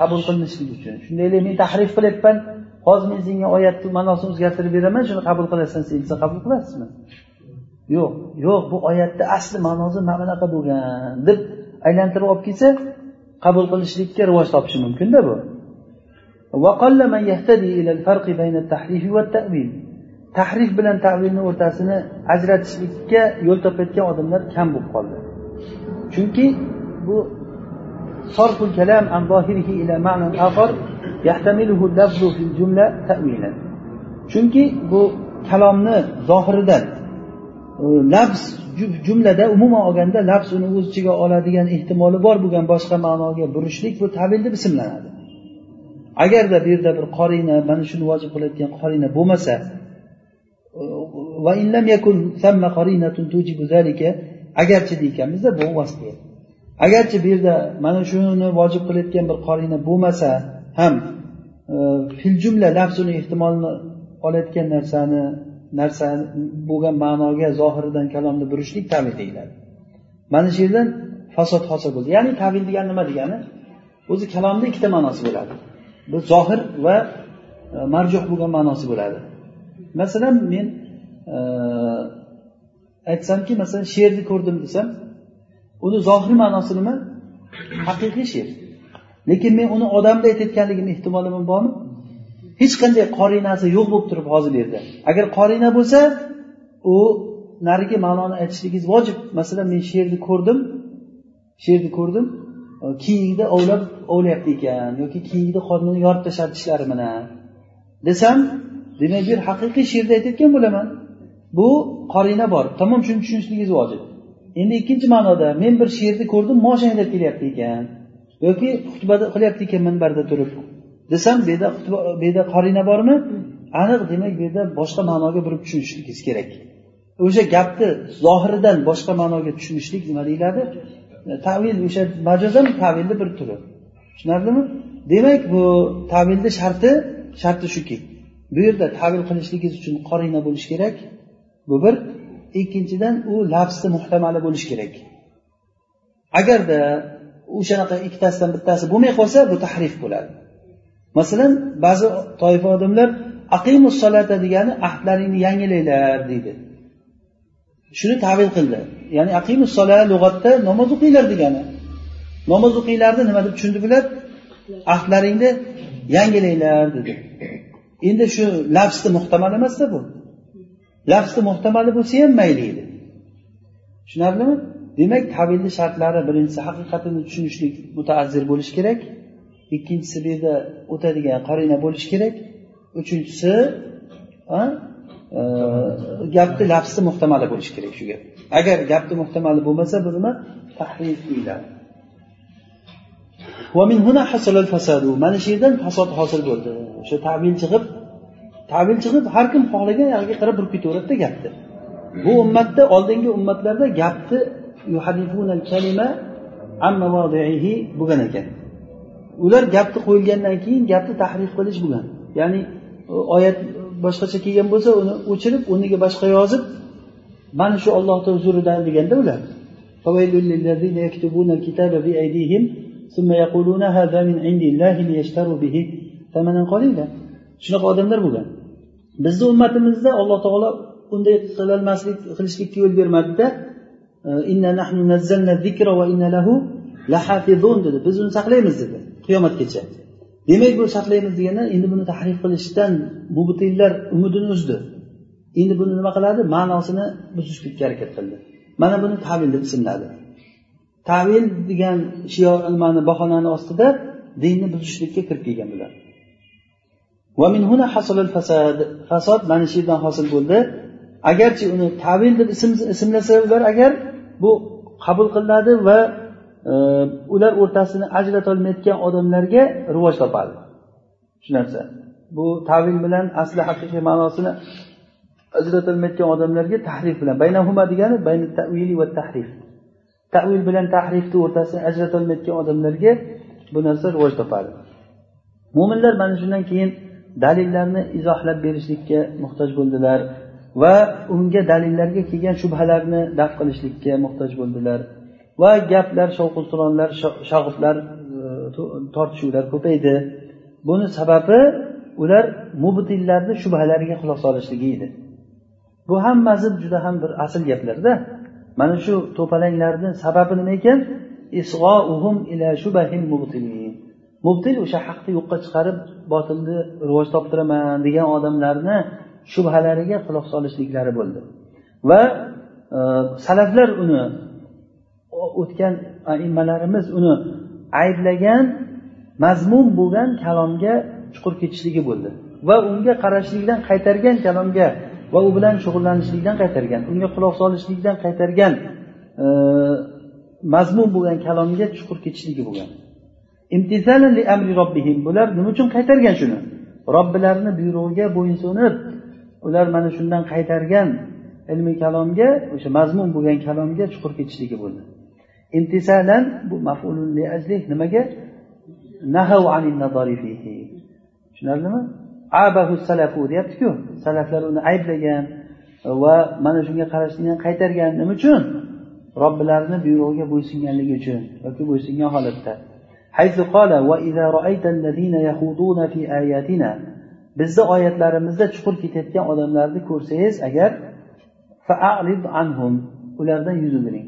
Qabul qilinishlik uchun. Shundaylik men tahrif qilyapman. Hozir men senga oyatni ma'nosini o'zgartirib beraman. Shuni qabul qilasan. Sen desa qabul qilasizmi? Yo'q yo'q. Bu oyatni asli ma'nosi mana bunaqa bo'lgan deb aylantirib olib kelsa qabul qilishlikka rivoj topishi mumkinda bu. Tahrif bilan tavilni o'rtasini ajratishlikka yo'l topayotgan odamlar kam bo'lib qoldi chunki bu صرف الكلام عن ظاهره إلى معنى آخر يحتمله اللفظ في الجملة تأويلا chunki bu kalomni zohiridan lafz jumlada umuman olganda lafz uni o'z ichiga oladigan ehtimoli bor bo'lgan boshqa ma'noga burishlik bu tabil deb ismlanadi agarda bu yerda bir qorina mana shuni vojib qilayotgan qorina bo'lmasa agarchi deykanmizda bu vasli agarchi bu yerda mana shuni vojib qilayotgan bir qorina bo'lmasa ham e, fil jumla lafzini ehtimolni olayotgan narsani narsa bo'lgan ma'noga zohiridan kalomni burishlik tavil deyiladi. Mana shu yerdan fasod hosil bo'ldi. Ya'ni tavil degani nima degani? O'zi kalomni ikkita ma'nosi bo'ladi. Bu zohir va e, marjuh bo'lgan ma'nosi bo'ladi. Masalan men e, aytsamki masalan she'rni ko'rdim desam uni zohiriy ma'nosi nima? Haqiqiy she'r. Lekin men uni odamda aytayotganligimni ehtimoli bormi? Hech qanday qorinasi yo'q bo'lib turib hozir bu yerda. Agar qorina bo'lsa u narigi ma'noni aytishligingiz vojib. Masalan men she'rni ko'rdim she'rni ko'rdim kiyikni ovlab ovlayapti ekan yoki kiyikni qornini yorib tashladi tishlari bilan desam demak bu yer haqiqiy she'rni aytayotgan bo'laman. Bu qorina bor. Tamom shuni tushunishligingiz vojib. Endi ikkinchi ma'noda men bir she'rni ko'rdim moshin haydab kelyapti ekan. Yoki xutba qilyapti ekan minbarda turib. Desam bu yerda bu yerda qorina bormi? Aniq demak bu yerda boshqa ma'noga burib tushunishligingiz kerak. O'sha gapni zohiridan boshqa ma'noga tushunishlik nima deyiladi? Tavil o'sha majozan tavilni bir turi. Tushunarlimi? Demak bu tavilni sharti sharti shuki bu yerda tavil qilishligingiz uchun qorina bo'lishi kerak. Bu bir. Ikkinchidan u lafzni muhtamali bo'lishi kerak. Agarda o'shanaqa ikkitasidan bittasi bo'lmay qolsa bu tahrif bo'ladi. Masalan ba'zi toifa odamlar aqimus solata degani ahdlaringni yangilanglar deydi. Shuni tavil qildi. Ya'ni aqimus sola lug'atda namoz o'qinglar degani. Namoz o'qinglarni nima deb tushundi bular? Ahdlaringni yangilanglar dedi. Endi shu lafzni muhtamal emasda bu. Lafzi muhtamali bo'lsa ham mayli edi. Tushunarlimi? Demak tavilni shartlari birinchisi haqiqatini tushunishlik mutaazzir bo'lishi kerak. Ikkinchisi bu yerda o'tadigan qarina bo'lishi kerak. Uchinchisi e, gapni lafzi muhtamali bo'lishi kerak shu gap. Agar gapni muhtamali bo'lmasa bu nima? Tahrif deyiladi. Mana shu yerdan fasod hosil bo'ldi. O'sha tavil chiqib tavil chiqib har kim xohlagan yog'iga qarab burib ketaveradida gapni. Bu ummatda oldingi ummatlarda gapni bo'lgan ekan. Ular gapni qo'yilgandan keyin gapni tahrif qilish bo'lgan. Ya'ni oyat boshqacha kelgan bo'lsa uni o'chirib o'rniga boshqa yozib mana shu ollohni huzuridan deganda ular shunaqa odamlar bo'lgan. Bizni ummatimizda alloh taolo unday qilolmaslik qilishlikka yo'l bermadida e, dedi. Biz uni saqlaymiz dedi qiyomatgacha. Demak bu saqlaymiz deganda endi buni tahrif qilishdan mubtillar umidini uzdi. Endi buni nima qiladi? Ma'nosini buzishlikka harakat qildi. Mana buni tavil deb ismladi. Tavil degan shior nimani bahonani ostida dinni buzishlikka kirib kelgan bular. Fasod mana shu yerdan hosil bo'ldi. Agarchi uni tavil deb ismlasa ular agar bu qabul qilinadi va e, ular o'rtasini ajratolmayotgan odamlarga rivoj topadi. Shu narsa. Bu tavil bilan asli haqiqiy ma'nosini ajratolmayotgan odamlarga tahrif bilan. Baynahuma degani bayna tavili va tahrif. Tavil bilan tahrifni o'rtasini ajratolmayotgan odamlarga bu narsa rivoj topadi. Mo'minlar mana shundan keyin dalillarni izohlab berishlikka muhtoj bo'ldilar va unga dalillarga kelgan shubhalarni daf qilishlikka muhtoj bo'ldilar. Va gaplar shovqin suronlar shog'iblar e, tortishuvlar ko'paydi. Buni sababi ular mubtillarni shubhalariga quloq solishligi edi. Bu hammasi juda ham bir asl gaplarda. Mana shu to'palanglarni sababi nima ekan? Mubtil o'sha haqni yo'qqa chiqarib botilni rivoj toptiraman degan odamlarni shubhalariga quloq solishliklari bo'ldi. Va e, salaflar uni o'tgan aimmalarimiz uni ayblagan mazmun bo'lgan kalomga chuqur ketishligi bo'ldi. Va unga qarashlikdan qaytargan kalomga va u bilan shug'ullanishlikdan qaytargan unga quloq solishlikdan qaytargan e, mazmun bo'lgan kalomga chuqur ketishligi bo'lgan. Bular nima uchun qaytargan shuni? Robbilarini buyrug'iga bo'ysunib ular mana shundan qaytargan ilmiy kalomga o'sha mazmun bo'lgan kalomga chuqur ketishligi bo'ldi. Imtisalan bu mafulun li ajlih nimaga? Nahav anin fihi. Tushunarlimi abahu salafu deyaptiku. Salaflar uni ayblagan va mana shunga qarashdan qaytargan nima uchun? Robbilarini buyrug'iga bo'ysunganligi uchun yoki bo'ysungan holatda. hayzu qala va iza ra'aytal ladina yahuduna fi ayatina. Bizni oyatlarimizda chuqur ketayotgan odamlarni ko'rsangiz agar fa'rid anhum ulardan yuz o'giring.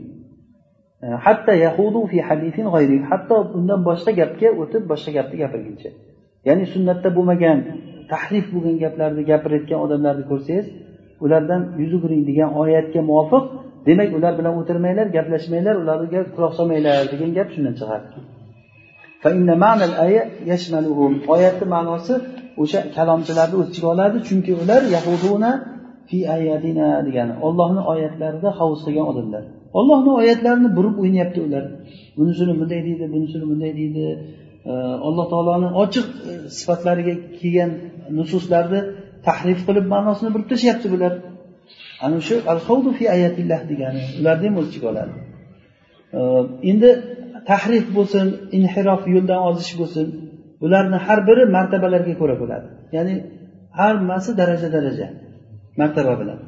Hatto yahudu fi hadifin g'ayrik hatto undan boshqa gapga o'tib boshqa gapni gapirguncha. Ya'ni sunnatda bo'lmagan tahlif bo'lgan gaplarni gapirayotgan odamlarni ko'rsangiz ulardan yuz o'giring degan oyatga muvofiq demak ular bilan o'tirmanglar gaplashmanglar ularga quloq solmanglar degan gap shundan chiqadi oyatni ma'nosi o'sha kalomchilarni o'z ichiga oladi chunki ular yahuduna fi ayadina degani ollohni oyatlarida hovuz qilgan odamlar. Ollohni oyatlarini burib o'ynayapti ular. Bunisini bunday deydi bunisini bunday deydi. Alloh taoloni ochiq e, sifatlariga kelgan nususlarni tahrif qilib ma'nosini burib tashlayapti bular. Ana shu al fi ayatillah degani ularni ham o'z ichiga oladi. Endi tahrif bo'lsin inhirof yo'ldan ozish bo'lsin bularni har biri martabalarga ko'ra bo'ladi. Ya'ni hammasi daraja daraja martaba bilan.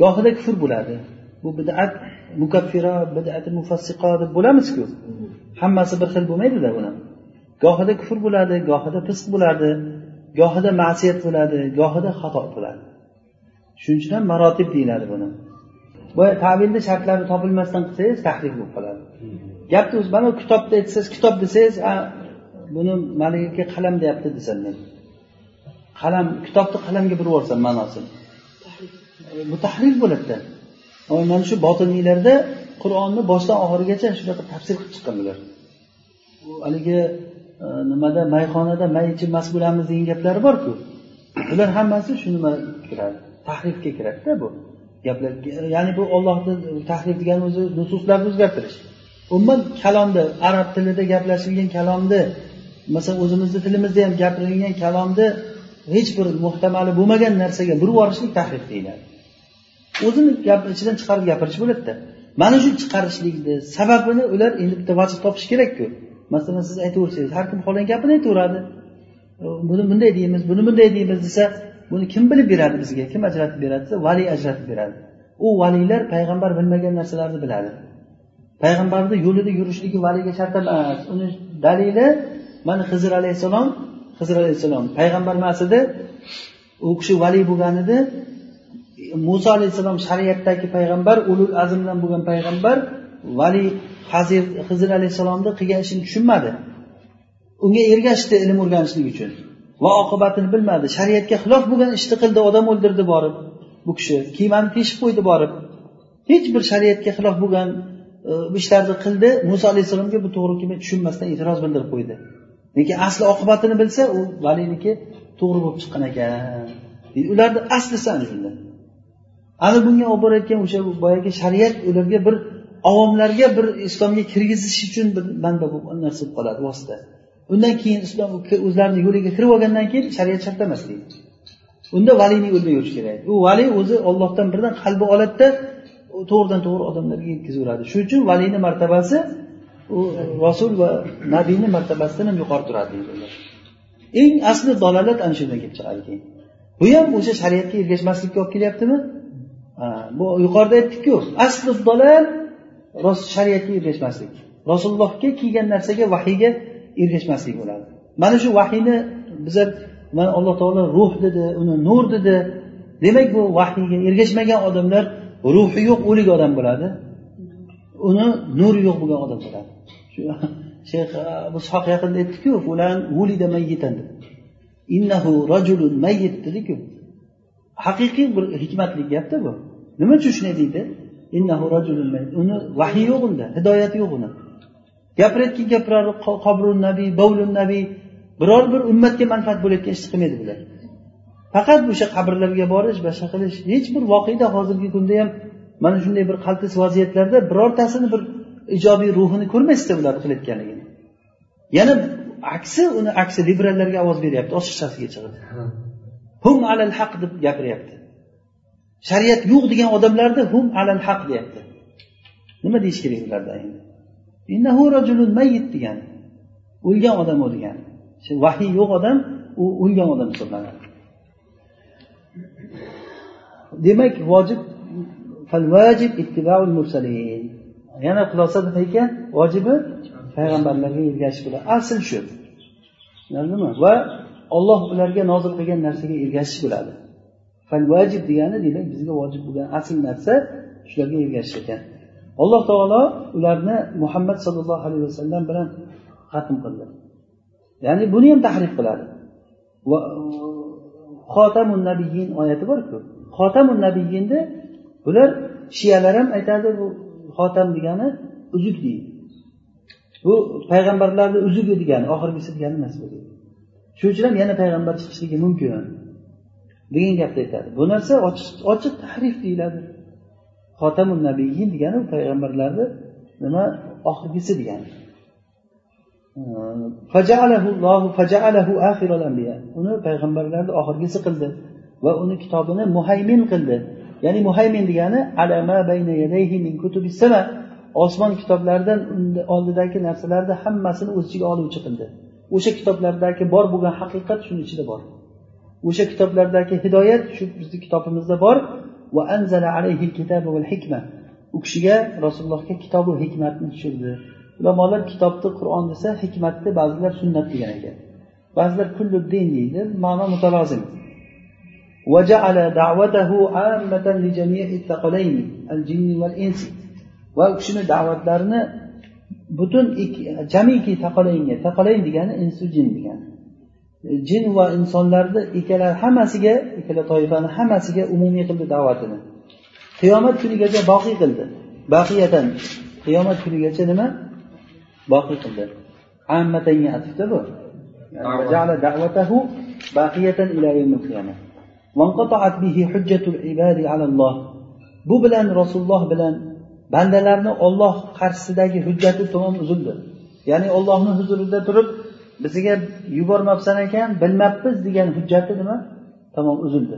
Gohida kufr bo'ladi. Bu bidat mukaffiro bidati mufassiqo deb bo'lamizku. Hammasi bir xil bo'lmaydida buni. Gohida kufr bo'ladi gohida fisq bo'ladi gohida ma'siyat bo'ladi gohida xato bo'ladi. Shuning uchun ham marotib deyiladi buni. Bu tavilni shartlari topilmasdan qilsangiz tahrif bo'lib qoladi. Gapni o'zi mana kitobda aytsangiz kitob desangiz buni malika qalam deyapti desam men. Qalam kitobni qalamga burib yuborsam ma'nosini bu tahrif bo'ladida mana shu botiniylarda qur'onni boshdan oxirigacha shunaqa tafsir qilib chiqqan bular. Haligi e, nimada mayxonada may ichib bo'lamiz degan gaplari borku. Bular hammasi shu nima kiradi tahrifga kiradida bu. Gaplar ya'ni bu ollohni tahrif degani o'zi nususlarni o'zgartirish. Umuman kalomni arab tilida gaplashilgan kalomni masalan o'zimizni tilimizda ham gapirilgan kalomni hech bir muhtamali bo'lmagan narsaga burib yuborishlik tahrif deyiladi o'zini gap ichidan chiqarib gapirish bo'ladida. Mana shu chiqarishlikni sababini ular endi bitta vajh topish kerakku. Masalan siz aytaversangiz har kim xohlagan gapini aytaveradi. Buni bunday deymiz buni bunday deymiz desa buni kim bilib beradi bizga? Kim ajratib beradi desa valiy ajratib beradi. U valiylar payg'ambar bilmagan narsalarni biladi. Payg'ambarni yo'lida yurishligi valiga shart emas uni dalili mana hizr alayhissalom hizr alayhissalom. Payg'ambar emas edi. U kishi valiy bo'lgan edi. Muso alayhissalom shariatdagi payg'ambar ulul azmdan bo'lgan payg'ambar valiy hazir hizr alayhissalomni qilgan ishini tushunmadi. Unga ergashdi ilm o'rganishlik uchun. Va oqibatini bilmadi. Shariatga xilof bo'lgan ishni qildi odam o'ldirdi borib. Bu kishi kiymani teshib qo'ydi borib. Hech bir shariatga xilof bo'lgan bu ishlarni qildi. Muso alayhissalomga bu to'g'ri kelmay tushunmasdan e'tiroz bildirib qo'ydi. Lekin asli oqibatini bilsa u valiyniki to'g'ri bo'lib chiqqan ekan. Ularni aslisi ana shunda. Ana bunga olib borayotgan o'sha boyagi shariat ularga bir avomlarga bir islomga kirgizish uchun bir manba bo'lib narsa bo'lib qoladi vosita. Undan keyin islom o'zlarini yo'liga kirib olgandan keyin shariat shart emas deydi. Unda valiyni yo'lida yurish kerak. U valiy o'zi ollohdan birdan qalbi oladida to'g'ridan to'g'ri odamlarga yetkazaveradi shuning uchun valiyni martabasi u rasul va nabiyni martabasidan ham yuqori turadi. Eng asli dalolat ana shundan kelib chiqadi keyin. Bu ham o'sha shariatga ergashmaslikka olib kelyaptimi? Bu yuqorida aytdikku asli dalal shariatga ergashmaslik. Rasulullohga kelgan narsaga vahiyga ergashmaslik bo'ladi. Mana shu vahiyni bizlar mana alloh taolo ruh dedi uni nur dedi. Demak bu vahiyga ergashmagan odamlar ruhi yo'q o'lik odam bo'ladi. Uni nuri yo'q bo'lgan odam bo'ladi. Shayx abu ishoq yaqinda aytdiku fulan vulida mayyitan deb. Innahu rajulun mayyit dediku. Haqiqiy bir hikmatli gapda bu. Nima uchun shunday deydi? Innahu rajulun uni vahiy yo'q unda hidoyat yo'q uni. Gapirayotgan gaplari qobrun nabiy bovlun nabiy biror bir ummatga manfaat bo'layotgan ishni qilmaydi bular. Faqat o'sha qabrlarga borish boshqa qilish hech bir voqeda hozirgi kunda ham mana shunday bir qaltis vaziyatlarda birortasini bir ijobiy ruhini ko'rmaysizda ular qilayotganligini. Yana aksi uni aksi liberallarga ovoz beryapti ochiqchasiga chiqib hum alal haq deb gapiryapti. Shariat yo'q degan odamlarni hum alal haq deyapti. Nima deyish kerak ularda endi innahu rajulun mayyit degani o'lgan odam u degani vahiy yo'q odam u o'lgan odam hisoblanadi. Demak vojib vajib mursalin. Yana xulosa nima ekan? Vojibi payg'ambarlarga ergashish bo'ladi. Asl shu. Tushunarlimi va olloh ularga nozil qilgan narsaga ergashish bo'ladi. Vajib degani demak bizga vojib bo'lgan asl narsa shularga ergashish ekan. Alloh taolo ularni muhammad sollallohu alayhi vasallam bilan xatm qildi. Ya'ni buni ham tahrif qiladi. Xotamun nabiyin oyati borku. Xotamun nabiyinni bular shiyalar ham aytadi bu xotam degani uzuk deydi. Bu payg'ambarlarni uzugi degani oxirgisi degani emas bu shuning uchun ham yana payg'ambar chiqishligi mumkin. Degan gapni aytadi. Bu narsa ochiq tahrif deyiladi. Xotamun nabiyin degani payg'ambarlarni nima oxirgisi degani. Uni payg'ambarlarni oxirgisi qildi. Va uni kitobini muhaymin qildi. Ya'ni muhaymin degani osmon kitoblaridan oldidagi narsalarni hammasini o'z ichiga oluvchi qildi. O'sha kitoblardagi bor bo'lgan haqiqat shuni ichida bor. O'sha kitoblardagi hidoyat shu bizni kitobimizda bor. Va anzala alayhi kitaba val hikma u kishiga rasulullohga kitobu hikmatni tushirdi. Ulamolar kitobni qur'on desa hikmatni ba'zilar sunnat degan ekan. Ba'zilar kulluddin deydi ma'no mutalozim. وجعل دعوته عامة لجميع الثقلين الجن والإنس va u kishini da'vatlarini butun jamiki taqalaynga taqalayn degani insu jin degani jin va insonlarni ikkala hammasiga ikkala toifani hammasiga umumiy qildi da'vatini qiyomat kunigacha boqiy qildi baqiyatan qiyomat kunigacha nima boqiy qildi ammatanga atfda bu جعل دعوته باقية إلى يوم bu bilan rasululloh bilan bandalarni olloh qarshisidagi hujjati tamom uzildi. Ya'ni ollohni huzurida turib bizga yubormabsan ekan bilmabmiz degan hujjati nima? Tamom uzildi.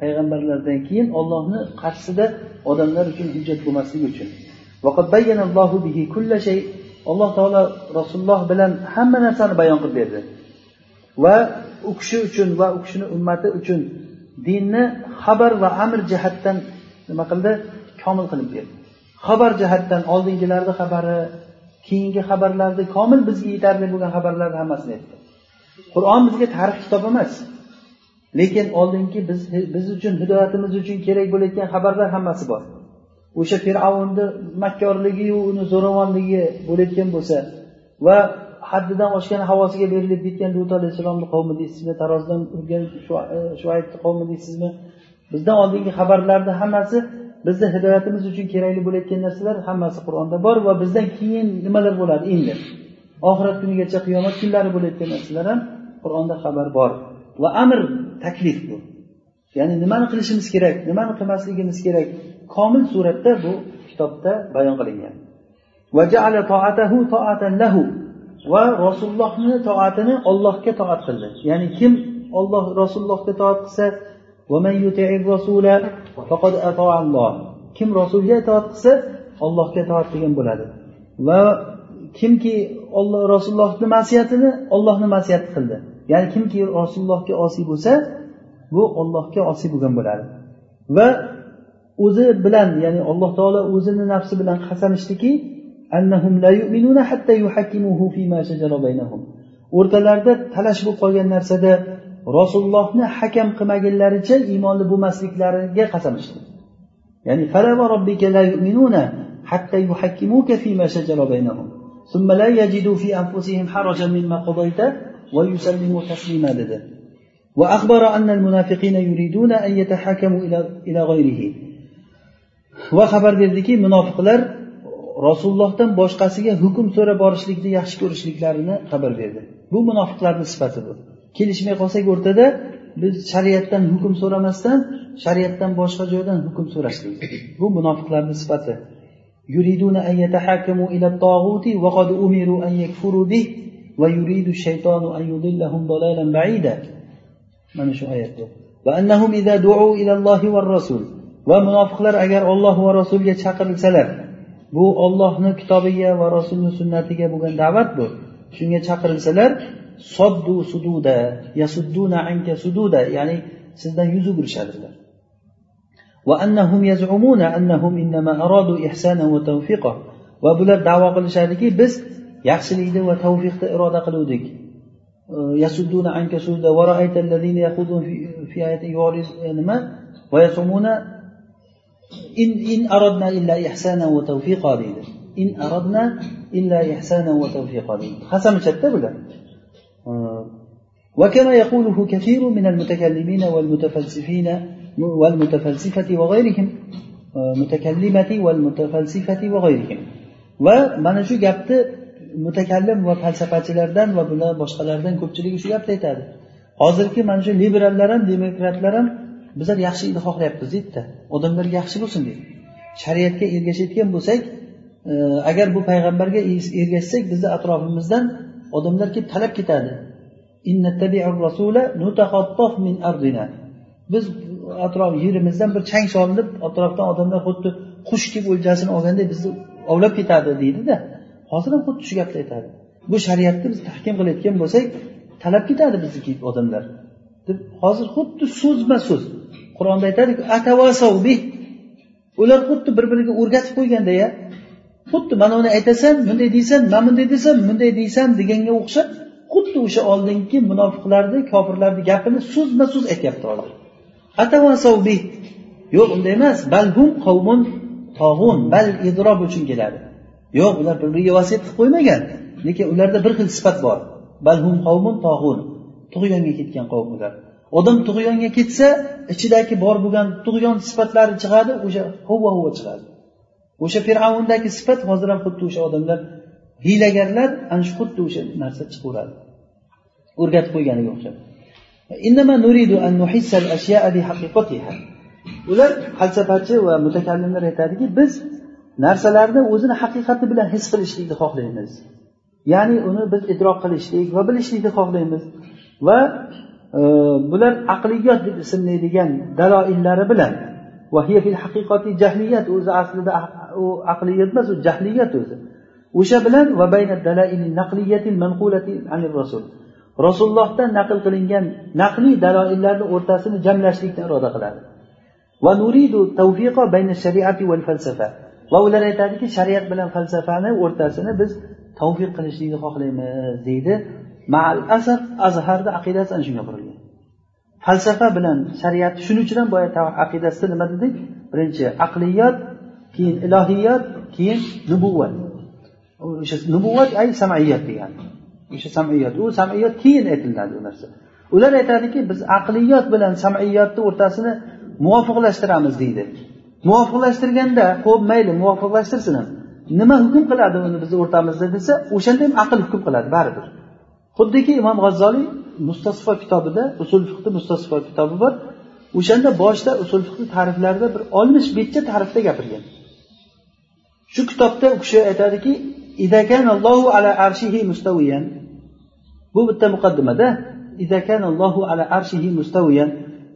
Payg'ambarlardan keyin ollohni qarshisida odamlar uchun hujjat bo'lmasligi uchun. Alloh taolo rasululloh bilan hamma narsani bayon qilib berdi. Va u kishi uchun va u kishini ummati uchun dinni xabar va amr jihatdan nima qildi? Komil qilib berdi. Xabar jihatdan oldingilarni xabari keyingi xabarlarni komil bizga yetarli bo'lgan xabarlarni hammasini aytdi. Qur'on bizga tarix kitob emas. Lekin oldingi biz biz uchun hidoyatimiz uchun kerak bo'layotgan xabarlar hammasi bor. O'sha fir'avnni makkorligiyu uni zo'ravonligi bo'layotgan bo'lsa va haddidan oshgan havosiga berilib ketgan lut alayhissalomni qavmi deysizmi tarozidan urgan e, shuaybni qavmi deysizmi bizdan oldingi xabarlarni hammasi bizni hidoyatimiz uchun kerakli bo'layotgan narsalar hammasi qur'onda bor va bizdan keyin nimalar bo'ladi endi? Oxirat kunigacha qiyomat kunlari bo'layotgan narsalar ham qur'onda xabar bor va amr taklif bu. Ya'ni nimani qilishimiz kerak nimani qilmasligimiz kerak komil suratda bu kitobda bayon qilingan. Va rasulullohni toatini ollohga toat qildi. Ya'ni kim olloh rasulullohga toat qilsa kim rasulga itoat qilsa ollohga itoat qilgan bo'ladi. Va kimki olloh rasulullohni masiyatini ollohni masiyati qildi. Ya'ni kimki rasulullohga osiy bo'lsa bu ollohga osiy bo'lgan bo'ladi. Va o'zi bilan ya'ni alloh taolo o'zini nafsi bilan qasam ichdiki o'rtalarida talash bo'lib qolgan narsada rasulullohni hakam qilmagunlaricha iymonli bo'lmasliklariga qasam ichdi ya'ni حتى يحكموك فيما شجر بينهم ثم لا يجدوا في أنفسهم حرجا مما قضيت ويسلموا تسليما dedi وأخبر أن المنافقين يريدون أن يتحاكموا إلى إلى غيره va xabar berdiki munofiqlar rasulullohdan boshqasiga hukm so'rab borishlikni yaxshi ko'rishliklarini xabar berdi bu munofiqlarni sifati bu kelishmay qolsak o'rtada biz shariatdan hukm so'ramasdan shariatdan boshqa joydan hukm so'rashlik bu munofiqlarni sifati يريدون أن يتحاكموا إلى الطاغوت وقد أمروا أن يكفروا به ويريد الشيطان أن يضلهم ضلالا بعيدا من شو آيات وأنهم إذا دعوا إلى الله والرسول ومنافقlar agar olloh va rasulga chaqirilsalar bu ollohni kitobiga va rasulni sunnatiga bo'lgan da'vat bu shunga chaqirilsalar soddu sududa yasudduna anka sududa ya'ni sizdan yuz o'girishadilar وأنهم يزعمون أنهم إنما أرادوا إحسانا وتوفيقا va bular davo qilishadiki biz yaxshilikni va tavfiqni iroda qiluvdik yasudduna anka suda va ra'ayta allazina yaqudun fi ayati nima va yasumuna in in aradna illa ihsana va tawfiqa deydi in aradna illa ihsana va tawfiqa deydi qasam ichadida bular وكما يقوله كثير من المتكلمين والمتفلسفين والمتفلسفة وغيرهم متكلمة والمتفلسفة وغيرهم ومن شو gapni mutakallim va falsafachilardan va bular boshqalardan ko'pchiligi shu gapni aytadi hozirgi mana shu liberallar ham demokratlar ham bizlar yaxshilikni xohlayapmiz deydida. Odamlar yaxshi bo'lsin deydi. Shariatga ergashayotgan bo'lsak e, agar bu payg'ambarga ergashsak bizni atrofimizdan odamlar kelib talab ketadi. Biz atrof yerimizdan bir chang solinib atrofdan odamlar xuddi qush deb o'ljasini olganday bizni ovlab ketadi deydida. Hozir ham xuddi shu gapni aytadi. Bu shariatni biz tahkim qilayotgan bo'lsak talab ketadi bizni odamlar. Deb hozir xuddi so'zma so'z qur'onda aytadiku ular xuddi bir biriga o'rgatib qo'yganda ya xuddi mana buni aytasan bunday deysan man bunday desam bunday deysan deganga o'xshab xuddi o'sha oldingi munofiqlarni kofirlarni gapini so'zma so'z aytyapti hozir yo'q unday emas. Balhum qavmun tog'un bal idrob uchun keladi. Yo'q ular bir biriga vasiyat qilib qo'ymagan. Lekin ularda bir xil sifat bor. Balhum qavmun tog'un. Tug'yonga ketgan qavm ular odam tug'yonga ketsa ichidagi bor bo'lgan tug'yon sifatlari chiqadi o'sha hovva hovva chiqadi. O'sha fir'avndagi sifat hozir ham xuddi o'sha odamlar hiylagarlar ana shu xuddi o'sha narsa chiqaveradi o'rgatib qo'yganiga o'xshab. Ular falsafachi va mutakallimlar aytadiki biz narsalarni o'zini haqiqati bilan his qilishlikni xohlaymiz. Ya'ni uni biz idrok qilishlik va bilishlikni xohlaymiz. Va e, bular aqliyot deb ismlaydigan daloillari bilan haqiqati jahliyat o'zi aslida u aqliyat emas u jahliyat o'zi. O'sha bilan va rasul. Rasulullohdan naql qilingan naqliy daloillarni o'rtasini jamlashlikni iroda qiladi. Va nuridu tavfiqo bayna shariati val falsafa. Va ular aytadiki shariat bilan falsafani o'rtasini biz tavfiq qilishlikni xohlaymiz deydi mal asr azharni aqidasi ana shunga qurilgan falsafa bilan shariat shuning uchun ham boya aqidasida nima dedik? Birinchi aqliyot keyin ilohiyot keyin nubuvvat o'sha nubuvvat ay samiyat degani. O'sha samiyat. U samiyat keyin aytiladi u narsa. Ular aytadiki biz aqliyot bilan samiyatni o'rtasini muvofiqlashtiramiz deydi. Muvofiqlashtirganda ho'p mayli muvofiqlashtirsin nima hukm qiladi uni bizni o'rtamizda desa o'shanda ham aql hukm qiladi baribir xuddiki imom g'azzoliy mustasfo kitobida usul fiqni mustasfo kitobi bor o'shanda boshida usul fiqni ta'riflarida bir oltmish betcha ta'rifda gapirgan shu kitobda u kishi aytadiki ala arshihi mustaviyan bu bitta muqaddimada allohu ala arshihi mustaviyan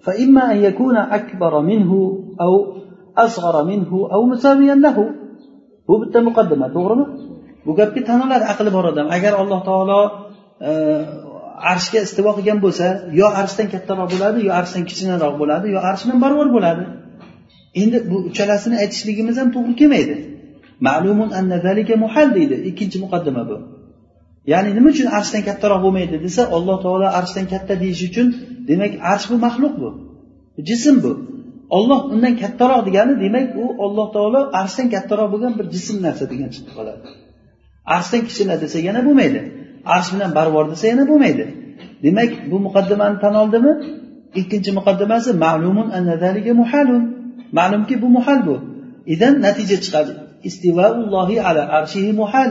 فإما أن يكون أكبر منه أو أصغر منه أو مساويا له bu bitta muqaddima to'g'rimi bu gapga tan oladi aqli bor odam agar alloh taolo e, arshga istivo qilgan bo'lsa yo arshdan kattaroq bo'ladi yo arshdan kichinaroq bo'ladi yo arsh bilan barobar bo'ladi. Endi bu uchalasini aytishligimiz ham to'g'ri kelmaydi. Ma'lumun anna zalika muhal deydi ikkinchi muqaddima bu. Ya'ni nima uchun arshdan kattaroq bo'lmaydi desa alloh taolo arshdan katta deyish uchun demak arsh bu maxluq bu jism bu. Olloh undan kattaroq degani demak u alloh taolo arshdan kattaroq bo'lgan bir jism narsa degan chiqib qoladi. Arshdan kichkina desa yana bo'lmaydi. Arsh bilan barvor desa yana bo'lmaydi. Demak bu muqaddimani tan oldimi? Ikkinchi muqaddimasi ma'lumun muhalun. Ma'lumki bu muhal bu. Idan natija chiqadi. Istivaullohi ala arshihi muhal.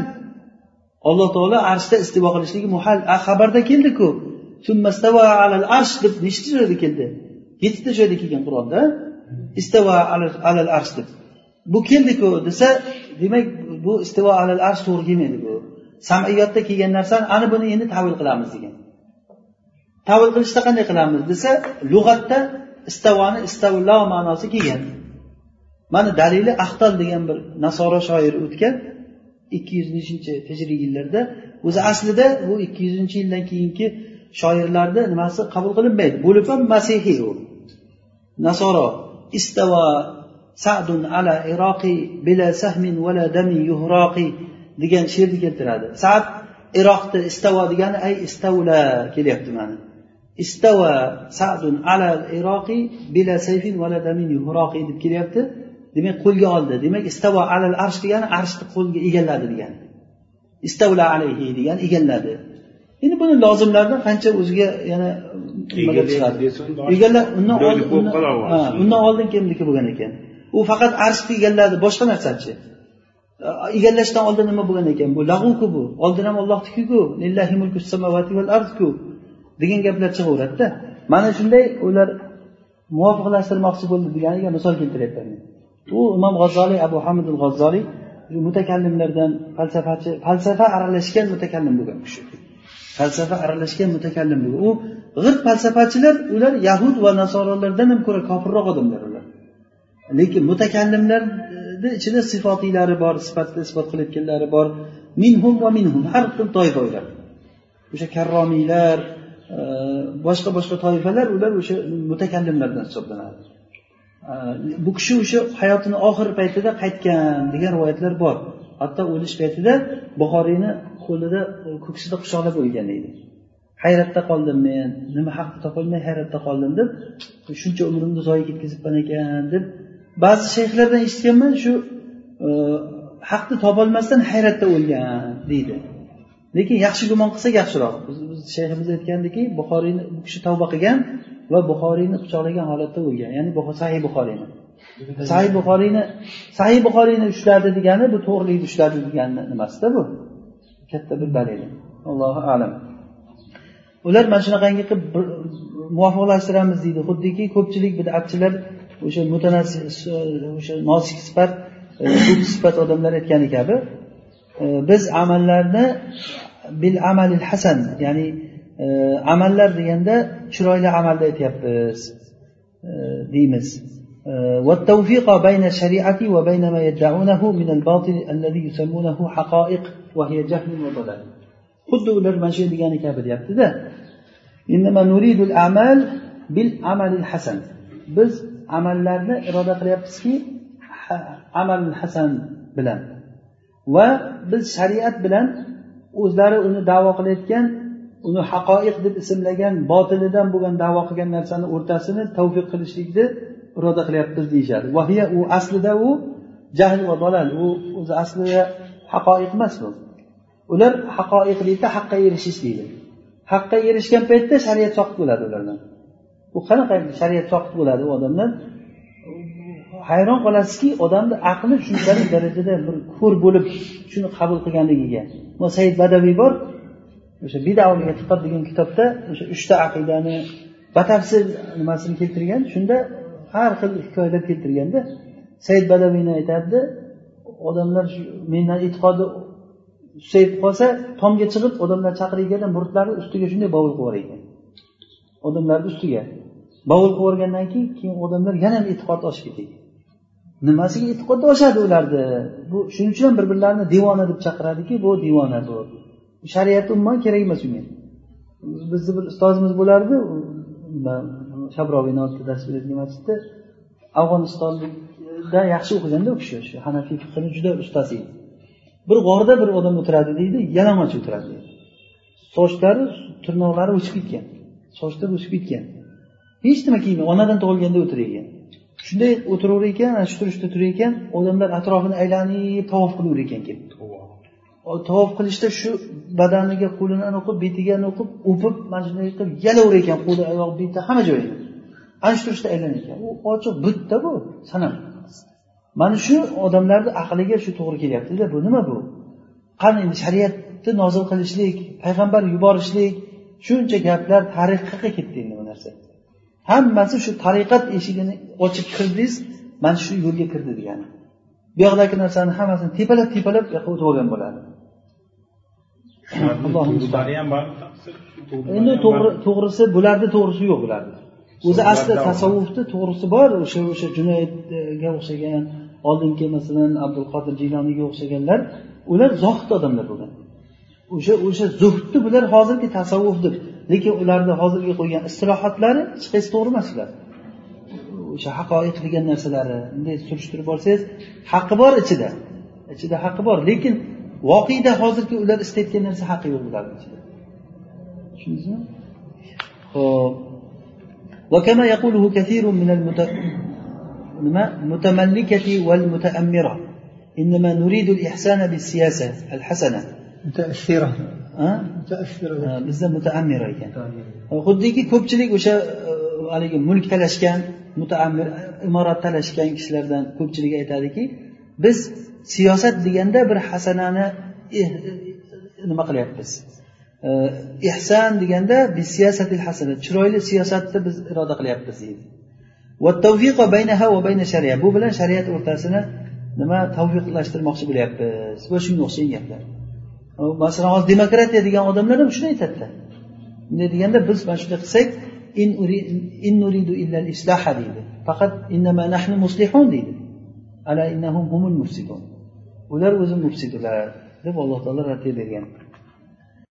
Alloh taolo arshda istivo qilishligi muhal. A xabarda keldiku. Arsh deb nechta joyda keldi? Yettita joyda kelgan qur'onda. Istava alal arsh deb. Bu keldiku desa demak bu istivo alal arsh to'g'ri kelmaydi bu samiyotda kelgan narsani ana buni endi tavil qilamiz degan. Tavil qilishda qanday qilamiz desa lug'atda istavoni istavlo ma'nosi kelgan. Mana dalili ahtal degan bir nasoro shoiri o'tgan ikki yuz nechinchi hijriy yillarda. O'zi aslida bu ikki yuzinchi yildan keyingi shoirlarni nimasi qabul qilinmaydi. Bo'lib ham masihiy u. Nasoro istava sadun ala iroqi bila sahmin vala dami yuhroqi degan she'rni keltiradi. Sad iroqni istavo degani ay istavla kelyapti mana istava sadun ala iroqi bila sayfin vala damin yuhroqi deb kelyapti. Demak qo'lga oldi. Demak istavo alal arsh degani arshni qo'lga egalladi degani. Istavla alayhi degani egalladi. Endi buni lozimlardan qancha o'ziga yana egallab undan oldin undan oldin kimniki bo'lgan ekan. U faqat arshni egalladi boshqa narsachi egallashdan oldin nima bo'lgan ekan bu? Lag'uku bu. Oldin ham ollohnikiku degan gaplar chiqaveradida. Mana shunday ular muvofiqlashtirmoqchi bo'ldi deganiga misol keltiryapman u imom g'azzoliy abu hamidul g'azzoliy mutakallimlardan falsafachi falsafa aralashgan mutakallim bo'lgan kishi. Falsafa aralashgan mutakallim bo'lgan. U g'irt falsafachilar ular yahud va nasorolardan ham ko'ra kofirroq odamlar ular. Lekin mutakallimlar ichida sifotiylari bor sifatni isbot qilayotganlari bor. Minhum va minhum har xil toifalar. O'sha karromiylar e, boshqa boshqa toifalar ular o'sha mutakallimlardan hisoblanadi. E, bu kishi o'sha hayotini oxir paytida qaytgan degan rivoyatlar bor. Hatto o'lish paytida buxoriyni qo'lida ko'ksida quchoqlab o'lgan deydi hayratda qoldim men nima haqni topolmay hayratda qoldim deb shuncha umrimni zoyi ketkazibman ekan deb ba'zi shayxlardan eshitganman shu e, haqni topolmasdan hayratda o'lgan deydi. Lekin yaxshi gumon qilsak yaxshiroq. Biz, shayximiz aytgandiki buxoriyni bu kishi tavba qilgan va buxoriyni pichoqlagan holatda o'lgan. Ya'ni sahih buxoriyni. Sahih buxoriyni sahih buxoriyni ushladi degani bu to'g'rilikni ushladi degani nimasida bu? Katta bir dalil. Allohu alam. Ular mana shunaqangi qilib muvofiqlashtiramiz deydi. Xuddiki ko'pchilik bidatchilar o'sha mutanassi o'sha nosik sifat ko'p sifat odamlar aytgani kabi e, biz amallarni bil amalil hasan ya'ni e, amallar deganda chiroyli amalni aytyapmiz e, deymiz والتوفيق بين الشريعة وبين ما يدعونه من الباطل الذي يسمونه حقائق وهي جهل وضلال xuddi ular mana shu degani kabi deyaptida biz amallarni iroda qilyapmizki amal hasan bilan va biz shariat bilan o'zlari uni davo qilayotgan uni haqoiq deb ismlagan botilidan bo'lgan davo qilgan narsani o'rtasini tavfiq qilishlikni iroda qilyapmiz deyishadi. Vahiya u aslida u jahl va dalal. U o'zi aslida haqoiq emas bu. Ular haqoiq deydi haqqa erishish deydi. Haqqa erishgan paytda shariat soqit bo'ladi ulardan. Bu qanaqa shariat soqit bo'ladi u odamdan? Hayron qolasizki odamni aqli shunchalik darajada bir ko'r bo'lib shuni qabul qilganligiga. Said badaviy bor o'sha bidavliga e'tiqod degan kitobda o'sha uchta aqidani batafsil nimasini keltirgan shunda har xil hikoyalar keltirganda said badaviyni aytadida odamlar mendan e'tiqodi susayib qolsa tomga chiqib odamlar chaqirganda murdlarni ustiga shunday bovul qilib yuborar ekan. Odamlarni ustiga. Bovul qilib yuborgandan keyin keyin odamlar yana e'tiqod oshib ketadi nimasiga e'tiqod oshadi ularni? Bu shuning uchun ham bir birlarini devona deb chaqiradiki bu devona bu shariat umuman kerak emas unga. Bizni bir ustozimiz bo'lardi shabroviy dars beradigan masjidda. Afg'onistonda yaxshi o'qiganda u kishi shu hanafiy fiqini juda ustasi edi. Bir g'orda bir odam o'tiradi deydi yalang'och o'tiradi. Deydi sochlari tirnoqlari o'sib ketgan. Sochlari o'sib ketgan. Hech nima kiymaydi onadan tug'ilganda o'tirar ekan. Shunday o'tiraverar ekan ana shu turishda turar ekan odamlar atrofini aylanib tavof qilaverar ekan kelib. Tavof. Qilishda shu badaniga qo'lini o'qib betiga o'qib o'pib mana shunday qilib yalaverar ekan qo'li oyoq beti hamma joyi ana shu turishda aylanar ekan. U ochiq butda bu sanam mana shu odamlarni aqliga shu to'g'ri kelyaptida bu nima bu? Qani endi shariatni nozil qilishlik payg'ambar yuborishlik shuncha gaplar tarixga ketdi endi bu narsa hammasi shu tariqat eshigini ochib kirdingiz mana shu yo'lga kirdi degani. Bu yoqdagi narsani hammasini tepalab tepalab bu yoqqa o'tib olgan bo'ladi endi to'g'risi bularni to'g'risi yo'q bularni o'zi asli tasavvufni to'g'risi bor o'sha o'sha junaydga o'xshagan oldingi masalan abdul qodir jiyloniyga o'xshaganlar ular zohid odamlar bo'lgan o'sha o'sha zuhdni bular hozirgi tasavvuf deb lekin ularni hozirgi qo'ygan istilohotlari hech qaysi to'g'ri emas ular o'sha haqoiq degan narsalari bunday surishtirib borsangiz haqqi bor ichida ichida haqqi bor lekin voqeda hozirgi ular istayotgan narsa haqqi yo'q ularni ichida tushundingizmi ho'p وكما يقوله كثير من المتملكة والمتأمرة إنما نريد الإحسان بالسياسة الحسنة
متأثرة mutaassira
bizda mutaammira ekan. Xuddiki ko'pchilik o'sha haligi mulk talashgan mutaammir imorat talashgan kishilardan ko'pchilik aytadiki biz siyosat deganda bir hasanani nima qilyapmiz? Ehson deganda hasana chiroyli siyosatni biz iroda qilyapmiz deydi. Bu bilan shariat o'rtasini nima tavfiqlashtirmoqchi bo'lyapmiz? Va shunga o'xshagan gaplar masalan hozir demokratiya degan odamlar ham shuni aytadida bunday deganda biz mana shunday qilsak in nuridu illal islaha deydi. Faqat innama nahnu muslihun deydi. Ala innahum humul mufsidun. Ular o'zi mufsidlar deb alloh taolo raddiya bergan